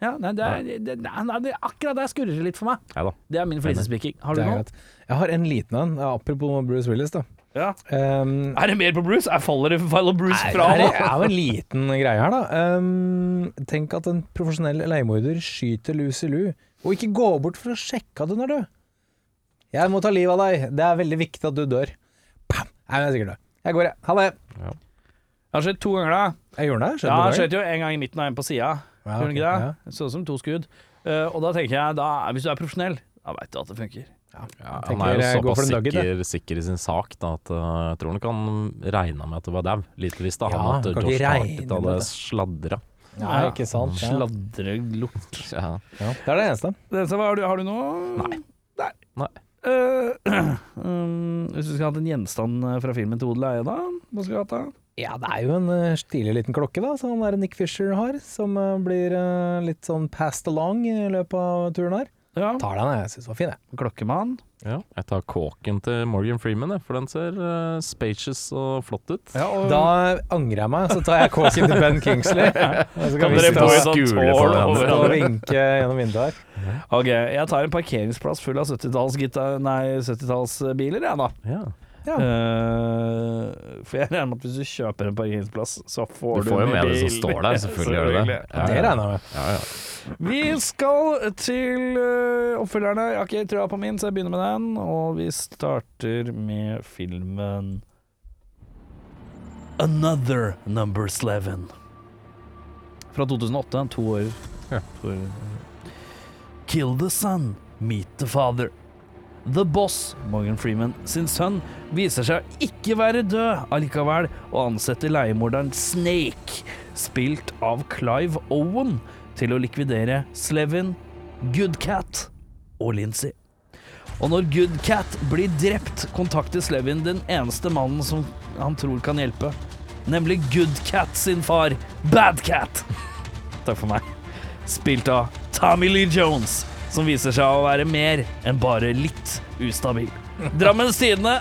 ja, nei, det er, det, nei, det, akkurat der skurrer det litt for meg. Ja da. Det er min flisespiking. Har du er noe? Jeg har en liten en, apropos Bruce Willis, da. Ja. Um, Er det mer på Bruce? Jeg faller faller Bruce Nei, fra det nå? er jo en liten greie her, da. Um, tenk at en profesjonell leiemorder skyter Lucy Lou, og ikke gå bort for å sjekke at hun er død. Jeg må ta livet av deg. Det er veldig viktig at du dør. Bam! Nei, jeg er sikkert død. Jeg går, jeg. Ha det. Det har skjedd to ganger, da. Jeg gjorde det. Ja, det skjedde jo en gang i midten og en på sida. Ja, okay. ikke det? ja. Sånn som to skudd. Uh, og da tenker jeg, da, hvis du er profesjonell, da veit du at det funker. Ja, han er eh, jo såpass sikker, sikker i sin sak da, at uh, jeg tror nok han regna med at det var dau. Litt visste Ja, han at kan ikke Josh regne hadde det. sladra. Ja, ikke sant. Ja. Sladrelort. Ja. Ja, det er det eneste. Det eneste, hva har, du, har du noe? Nei. Nei. Nei. Eh, um, hvis du skulle hatt en gjenstand eh, fra filmen til odel og eie, da? Hva skulle du hatt da? Ja, det er jo en eh, stilig liten klokke, da, som der Nick Fisher har, som eh, blir eh, litt sånn passed along i løpet av turen her. Ja. Tar den, jeg syns den var fin, jeg. Klokkemann. Ja, jeg tar kåken til Morgan Freeman, for den ser uh, spacious og flott ut. Ja, og Da angrer jeg meg, så tar jeg kåken til Ben Kingsley. Så Kan kan dere få et i og skule tårn over og vinke gjennom vinduet her. Ok, jeg tar en parkeringsplass full av 70-tallsbiler, nei, 70-tallsbiler, jeg, da. Ja. Ja. Eh, for jeg regner med at hvis du kjøper en parkeringsplass, så får Du du, får jo med det som står der, selvfølgelig gjør du det. Ja, Det regner jeg med. Ja, ja. Vi skal til uh, oppfølgerne. Jeg har ikke trua på min, så jeg begynner med den. Og vi starter med filmen Another Number Eleven. Fra 2008. To år. Ja. To år. Kill the son, meet the father. The Boss, Morgan Freeman sin sønn, viser seg å ikke være død allikevel, og ansetter leiemorderen Snake, spilt av Clive Owen, til å likvidere Slevin, Goodcat og Lindsay. Og når Good Cat blir drept, kontakter Slevin den eneste mannen som han tror kan hjelpe. Nemlig Good Cat sin far, Bad Cat. Takk for meg. Spilt av Tommy Lee Jones, som viser seg å være mer enn bare litt ustabil. Drammens Tidende.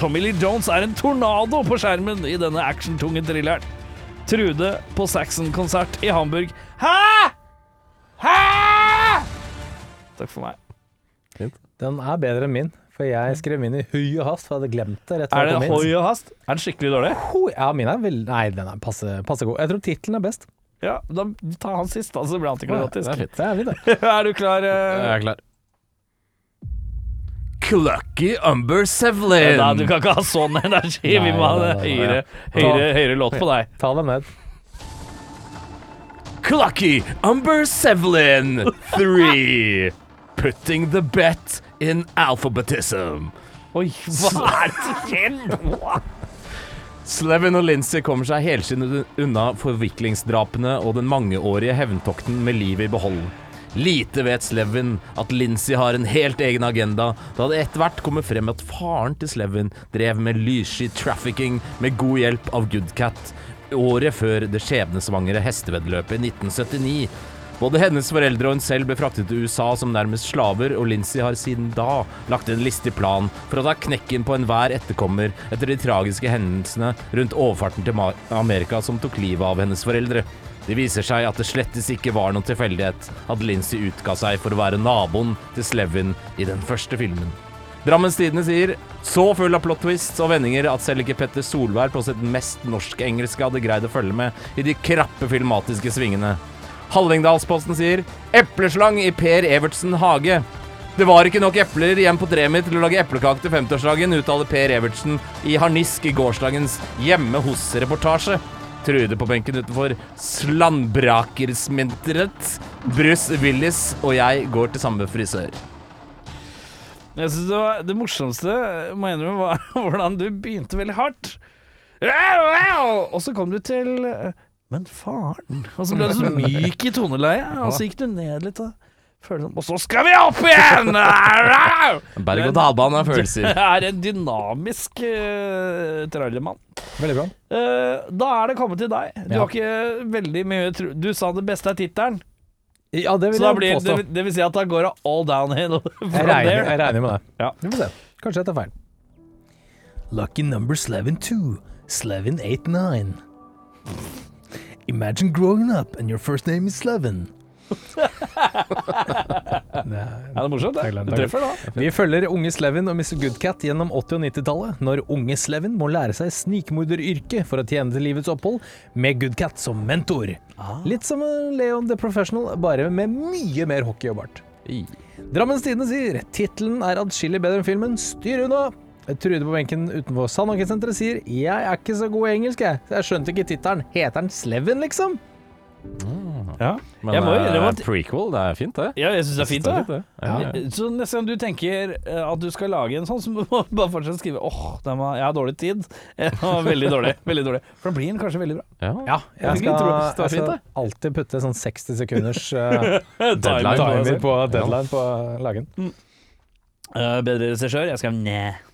Tommy Lee Jones er en tornado på skjermen i denne actiontunge thrilleren. Trude på Saxon-konsert i Hamburg. Hæ?! Hæ?! Takk for meg. Den er bedre enn min, for jeg skrev min i høy og hast, for jeg hadde glemt det rett Er det inn. og hast? Er den skikkelig dårlig? Ho, Ja, min er veldig Nei, den er passe, passe god. Jeg tror tittelen er best. Ja, da ta han sist, da, så blir Det antiklimatisk. er fint. Det er vi, det. er du klar? Uh... Jeg er klar. Clucky Umber Sevlin. Nei, du kan ikke ha sånn energi. Vi må ha Nei, det nei, nei, høyere, nei. høyere, høyere låt på deg. Ta dem ned. Clucky Umber Sevlin 3. Putting the bet in alphabetism. Oi, hva er det som skjer nå? Slevin og Lincy kommer seg helskinnet unna forviklingsdrapene og den mangeårige hevntokten med livet i behold. Lite vet Slevin at Lincy har en helt egen agenda, da det etter hvert kommer frem at faren til Slevin drev med lyssky trafficking med god hjelp av Goodcat året før det skjebnesvangre hesteveddeløpet i 1979. Både hennes foreldre og hun selv ble fraktet til USA som nærmest slaver, og Lindsay har siden da lagt en listig plan for å ta knekken på enhver etterkommer etter de tragiske hendelsene rundt overfarten til Amerika som tok livet av hennes foreldre. Det viser seg at det slettes ikke var noen tilfeldighet at Lindsay utga seg for å være naboen til Slevin i den første filmen. Drammens Tidende sier så full av plot twists og vendinger at selv ikke Petter Solberg på sitt mest norsk-engelske hadde greid å følge med i de krappe filmatiske svingene. Hallingdalsposten sier epleslang i Per Evertsen hage. Det var ikke nok epler igjen på treet mitt til å lage eplekake til 50-årsdagen, uttaler Per Evertsen i harnisk i gårsdagens Hjemme hos-reportasje. Trude på benken utenfor Slandbrakersminteret. Bruce Willis og jeg går til samme frisør. Jeg synes det, var, det morsomste må jeg innrømme var hvordan du begynte veldig hardt. Og så kom du til eh, Men faren Og så ble du så myk i toneleiet, og så gikk du ned litt. Og, følte sånn, og så skal vi opp igjen! Berg-og-dal-bane av følelser. Det er en dynamisk uh, trailermann. Veldig bra. Uh, da er det kommet til deg. Du Ja. har ikke veldig mye tro... Du sa det beste er tittelen, Ja, det vil så da jeg blir påstå. det, det vil si at da går det all downhill Jeg regner, jeg regner med det. Ja. Vi får se. Kanskje jeg tar feil. Lucky number Slevin 2. Slevin 89. Imagine growing up and your first name is Slevin. Ja, det er morsomt, det. Du treffer da. Vi følger unge Slevin og Mr. Goodcat gjennom 80- og 90-tallet, når unge Slevin må lære seg snikmorderyrket for å tjene til livets opphold, med Goodcat som mentor. Litt som Leon the Professional, bare med mye mer hockey og bart. Drammens Tidende sier tittelen er atskillig bedre enn filmen. Styr unna! Trude på benken utenfor Sandhagen-senteret sier jeg er ikke så god i engelsk, jeg. Så jeg skjønte ikke tittelen. Heter den Sleven, liksom? Ja. Men Jeg må eh, innrømme at- prequel, det er fint, det. Ja, jeg syns det er fint, det. det. Ja. Ja. Så neste gang du tenker eh, at du skal lage en sånn, så må du bare fortsette å skrive åh, oh, jeg har dårlig tid. Eh, veldig dårlig. Veldig dårlig. For da blir den kanskje veldig bra. Ja. Ja, Jeg jeg skal, tro. Det var jeg fint, skal alltid putte sånn 60 sekunders uh, Deadline på timer det. på deadline på lagen. Uh, bedre regissør? Jeg skrev ned.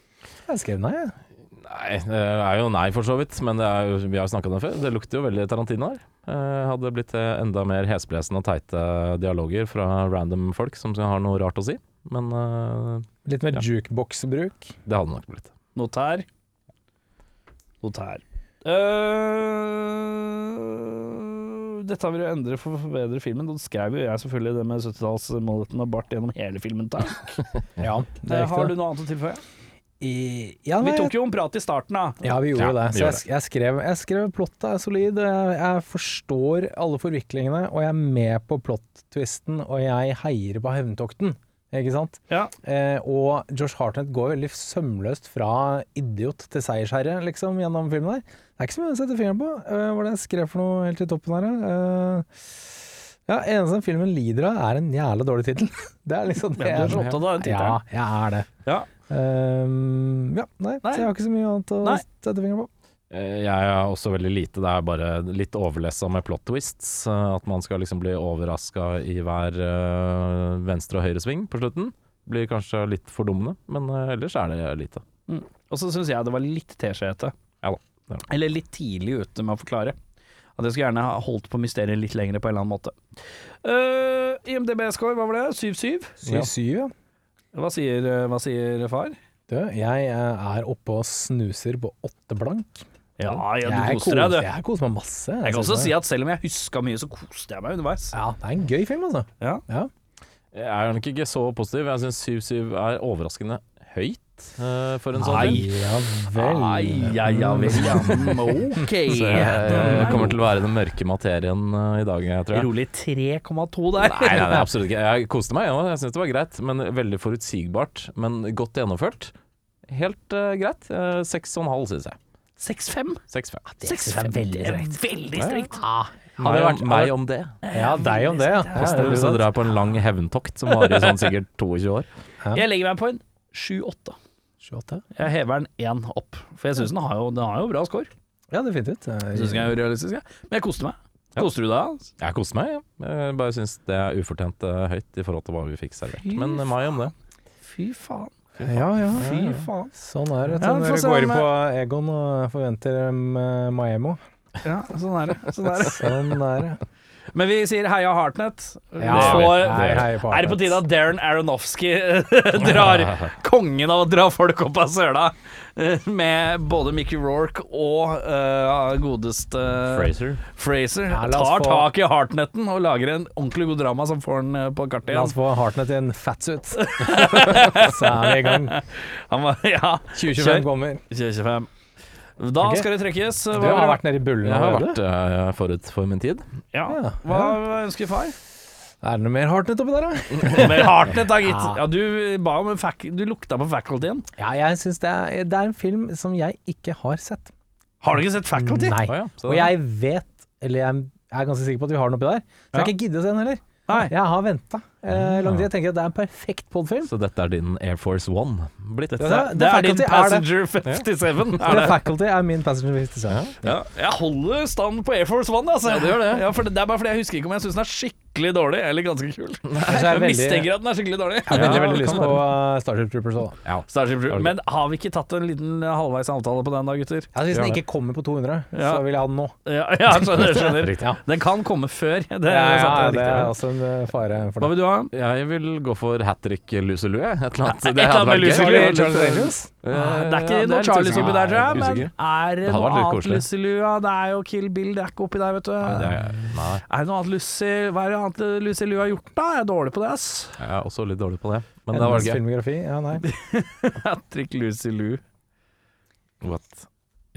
Jeg skrev nei, jeg. Nei, det er jo nei for så vidt, men det er jo, vi har jo snakka om det før. Det lukter jo veldig Tarantino her. Eh, hadde blitt eh, enda mer hesblesende og teite dialoger fra random folk som har noe rart å si. Men eh, Litt mer Ja. jukebox-bruk. det hadde nok blitt. Notær. Notær. Uh, dette vil jo endre for å forbedre filmen. Da skrev jo jeg selvfølgelig det med 70-tallsmåleten og bart gjennom hele filmen. Takk. Ja, det Eh, Har du noe annet å tilføye? I, ja, Vi tok jo en prat i starten, da. Ja, vi gjorde Ja, det. Så gjorde jeg, jeg, skrev, jeg skrev plottet er solid. Jeg, jeg forstår alle forviklingene, og jeg er med på plot-twisten, og jeg heier på hevntokten. Ikke sant? Ja. Eh, og Josh Hartnett går veldig sømløst fra idiot til seiersherre, liksom, gjennom filmen der. Det er ikke så mye å sette fingeren på. Eh, hva var det jeg skrev for noe helt i toppen her? Eh, ja, eneste filmen lider av, er en jævla dårlig tittel. Det er liksom det Ja, du er så opptatt av den tittelen. Ja, jeg er det. Ja. Ehm, ja, nei, Nei. så jeg har ikke så mye annet å Nei. sette fingeren på. Eh, Jeg er også veldig lite. Det er bare litt overlessa med plot twists. eh, At man skal liksom bli overraska i hver eh, venstre og høyre sving på slutten. blir kanskje litt fordummende, men ellers er det lite. Og så syns jeg det var litt teskjeete. Ja da, er. Eller litt tidlig ute med å forklare. At jeg skulle gjerne ha holdt på mysteriet litt lenger på en eller annen måte. Uh, IMDb-score, hva var det? 7-7? 7-7, ja. Hva sier, eh, hva sier far? Du, jeg eh, er oppe og snuser på åtte blank. Ja, ja du jeg koser deg, du. Jeg koser meg masse. Jeg kan også si at selv om jeg huska mye, så koste jeg meg underveis. Ja, det er en gøy film, altså. Ja. Ja. Jeg er nok ikke så positiv. Jeg syns 7-7 er overraskende høyt for en sånn Nei. film. Ja vel. Ai, ja, ja vel, ja. Ok. Så jeg, jeg kommer til å være den mørke materien eh, i dag, jeg tror jeg. Rolig 3,2 der. Nei, nei, nei, absolutt ikke. Jeg koste meg, ja. jeg syns det var greit. Men veldig forutsigbart. Men godt gjennomført. Helt uh, greit. Uh, 6,5 syns jeg. 6,5. 6,5. Det synes jeg er veldig strengt. Veldig strengt. Hadde det vært meg om det. Ja, deg om det, ja. ja det hvis jeg drar på en lang hevntokt som varer sånn sikkert 22 år. Jeg legger meg på en 7-8. 28. Jeg hever den én opp, for jeg syns den, har jo- den har jo bra score. Ja, definitivt. Jeg synes den er jo realistisk, jeg. Men jeg koste meg. Ja. Koste du deg? Jeg koste meg, ja. Jeg bare syns det er ufortjent eh, høyt i forhold til hva vi fikk servert. Men eh, meg om det. Fy faen. Ja, ja. Fy faen. Sånn er det. Ja, Når få du se går om på Egon og forventer um, Maemo. Ja, sånn er det. Sånn er det. Sånn er det. Men vi sier heia Hartnett. Ja, så hei, hei på er det på tide at Darren Aronofsky drar kongen av å dra folk opp av søla med både Mickey Rourke og uh, godeste Fraser. Fraser. Ja, tar få- tak i Hartnetten og lager en ordentlig god drama som får den eh, på kartet La oss få Hartnett i en fatsuit. Så er vi i gang. Han var, ja, 2025 kommer. 2025. Da okay. skal det trekkes. Du har vært nede i bullen Jeg har vært uh, forut for min tid. ja. Ja, Hva ønsker far? Er det noe mer Hartnett oppi der, da? Mer Hartnett, da, gitt. Ja, du ba om en fac Du lukta på facultyen. Ja, jeg syns det, er- det er en film som jeg ikke har sett. Har du ikke sett faculty? Nei. Å ja, Og jeg vet, eller jeg er ganske sikker på at vi har den oppi der, så jeg har ikke giddet å se den heller. Nei. Jeg har venta eh, lang tid. Jeg tenker at det er en perfekt podfilm. Så dette er din Air Force One blitt? Dette, Det, det er din passenger er. Passenger 57. Er det? Faculty er min passenger 57. Ja, jeg holder stand på Air Force One. Altså. Ja, det, gjør det. Ja, for det, det er bare fordi jeg husker ikke om jeg syns den er skikkelig dårlig eller ganske kul. Nei, jeg Jeg veldig, mistenker at den er skikkelig dårlig. jeg har veldig, veldig lyst på uh, Starship Troopers òg, da. Ja. Starship Troopers. Men har vi ikke tatt en liten eh, halvveis avtale på den da, gutter? Ja, hvis den ikke kommer på 200, Ja. så vil jeg ha den nå. Ja, ja skjønner. skjønner. Riktig. Ja. Den kan komme før. Det er, sant, det det er også en uh, fare for Hva vil du ha? Jeg vil gå for hat trick luselue. Et eller annet. Et eller annet med Lucy Lou. Charles eh, Angels? Ja, det er ikke ja, noe Charlies oppi der, tror jeg. Men er det Det noe annet. Lucy Lua? Det er jo Kill Bill, det er ikke oppi der, vet du. Det er- Nei, Er det noe annet Lucy Hva er det annet Lucy Lua har gjort, da? Jeg er dårlig på det, ass. jeg er også litt dårlig på det. Men det var gøy. filmografi? Ja, nei. Patrick Lucy Lou. What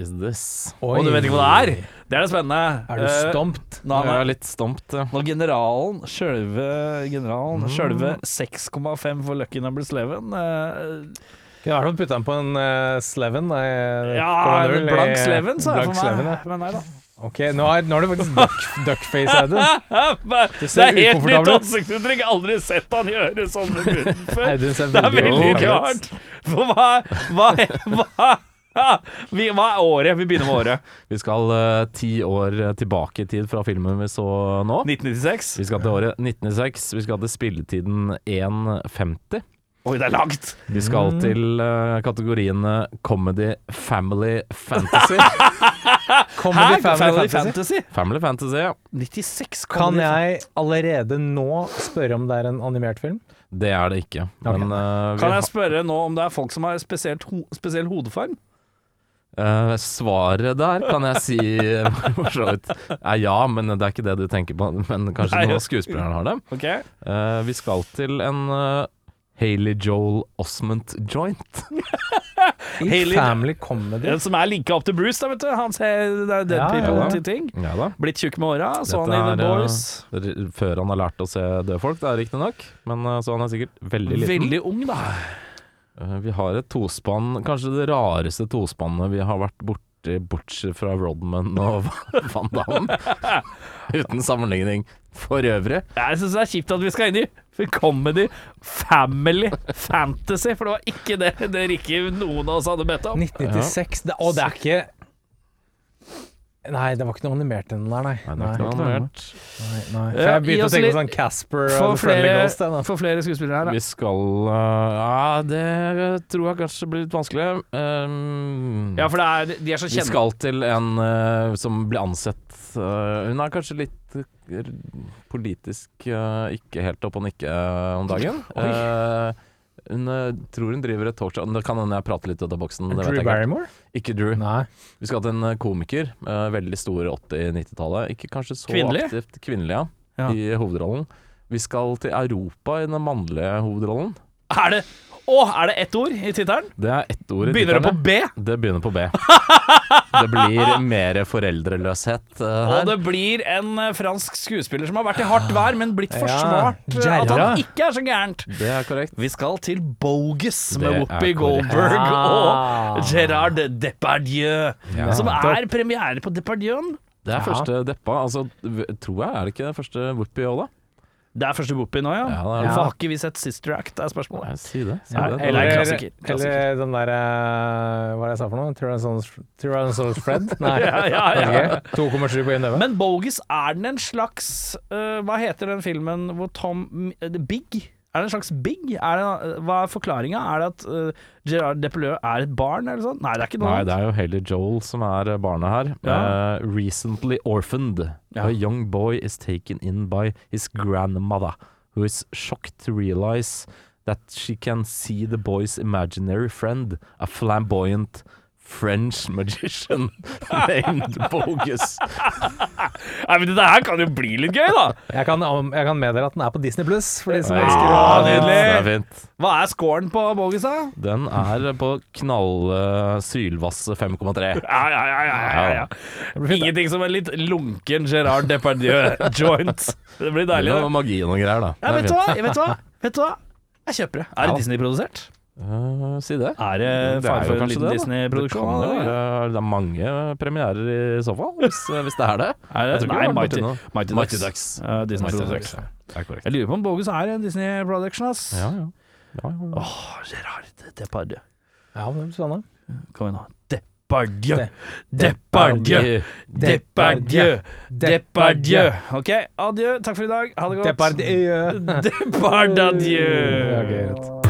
is this? Og du vet ikke hva det er? Det er det spennende. Er du Eh, stompt? Nå, Jeg han er er, litt stompt. ja. når generalen, sjølve generalen, Mm. sjølve 6,5 for Lucky Number Sleven eh, Kunne vært å putte putta den på en uh, Sleven. Nei, Ja, 0,0 en blank Sleven, sa jeg for Sleven, meg. ja. Men nei da. Ok, nå har, nå er du faktisk duck, duckface, Audun. det er helt nytt ansiktsuttrykk. Aldri sett han gjøre sånn med munnen før. Det er veldig rart. For hva, hva, hva, vi, hva er året? Vi begynner med året. Vi skal eh, ti år tilbake i tid fra filmen vi så nå. 1996. Vi skal til året 1996. Vi skal til spilletiden 1.50. Oi, det er langt. Vi skal til eh, kategoriene comedy, family, fantasy. Comedy Hæ? Family Fantasy. family fantasy, ja. 96 Kan jeg allerede nå spørre om det er en animert film? Det er det ikke. Men eh, vi Kan jeg spørre nå om det er folk som har spesielt ho spesiell hodeform? Eh, svaret der kan jeg si for så vidt er ja, men det er ikke det du tenker på. Men kanskje Nei. noen av skuespillerne har det. Okay. Uh, vi skal til en uh, Haley Joel Osment joint. Haley- Family Comedy. Den Som er linka opp til Bruce, da, vet du. Han ser dead er Ja, people ja. til ting. Ja da. Blitt tjukk med åra. Så Dette han i The er, eh, Boys. r- Før han har lært å se døde folk, det er riktignok. Men uh, så han er sikkert veldig liten. Veldig ung, da. Eh, vi har et tospann, kanskje det rareste tospannet vi har vært borti, bortsett fra Rodman og Van Damme. Uten sammenligning for øvrig. Jeg syns det er kjipt at vi skal inn i comedy, family, fantasy, for det var ikke det det ikke noen av oss hadde bedt om. 1996. Det, og det er ikke Nei, det var ikke noe animert i den der, nei. Nei, det er ikke noe animert. nei, nei. For jeg begynte å tenke på sånn Casper for og Friendly flere, Ghost. da. få flere skuespillere her, da. Vi skal uh, Ja, det tror jeg kanskje blir litt vanskelig. Um, Ja, for det er, de er så vi skal til en uh, som blir ansett uh, Hun er kanskje litt politisk ikke helt opp og nikke om dagen. Eh, hun øh, tror hun driver et talkshow Det kan hende jeg prater litt ut av boksen. Det vet Drew jeg ikke. Barrymore? Ikke Drew. Nei. Vi skal til en øh, komiker. øh, veldig stor 80-90-tallet. Ikke kanskje så Kvinnelig? aktivt kvinnelig, ja, Ja. i hovedrollen. Vi skal til Europa i den mannlige hovedrollen. Er det Å, er det ett ord i tittelen? Det er ett ord i Begynner det på B? Det begynner på B. Det blir mer foreldreløshet uh, Og det blir en uh, fransk skuespiller som har vært i hardt vær, men blitt forsvart Ja, eh, At han ikke er så gærent. Det er korrekt. Vi skal til Bogus med Whoopi. Goldberg ja. og Gerard Depardieu. Ja. Som er premiere på Depardieu. Det er Ja. første deppa. Altså, tror jeg, er det ikke det første Whoopi òg, da? Det er første boopy nå, ja. Ja, er. Hvorfor har ikke vi sett Sister Act, er spørsmålet. Si det. Si Ja, det. eller- Eller, klassiker, klassiker. eller den der eh, Hva er det jeg sa for noe? Tyrannosaurus Tyrannosaurus Fred? Nei. Ja, ja, ja. Ok. 2,7 på én. Men Bogus, er den en slags uh, Hva heter den filmen hvor Tom uh, Big? Er det en slags Big? Er det, hva er forklaringa? Er det at uh, Gerard Depardieu er et barn, eller sånn? Nei, det er ikke noe Nei, det er jo Haley Joel som er eh, barnet her. Ja. Uh, recently orphaned. Ja. A young boy is taken in by his grandmother, who is shocked to realize that she can see the boy's imaginary friend, a flamboyant French magician named Bogus. Nei, men Dette her kan jo bli litt gøy, da! Jeg kan, jeg kan meddele at den er på Disney Pluss, for de som Ja, elsker å nydelig. Det er fint. Hva er scoren på Bogus, da? Den er på knall uh, sylvasse 5,3. Ja, ja, ja, ja, ja, ja. Ingenting som en litt lunken Gerard Depardieu-joint. Det blir deilig. Det er noe magi og noen greier, da. Ja, vet du hva? Vet du hva? Vet du hva? Jeg kjøper det. Er det Ja. Disney-produsert? Eh, si det. Er det Det fare for en liten. Disney-produksjon? Det, være- det er mange premierer i så fall, hvis, hvis det er det. Er det? Nei, det Mighty. Mighty, Mighty Ducks. Uh, Disney Mighty. Ducks. Det er korrekt. Jeg lurer på om Bogus er en Disney Production, ass. Ja, ja. ja, ja. Åh, Gerard Depardieu. Ja, hvem sa spennende. Kom igjen, nå. Depardieu. Depardieu. Depardieu. Depardieu. OK, adjø. Takk for i dag. Ha det godt. Depardieu. Depardieu. Ja, greit.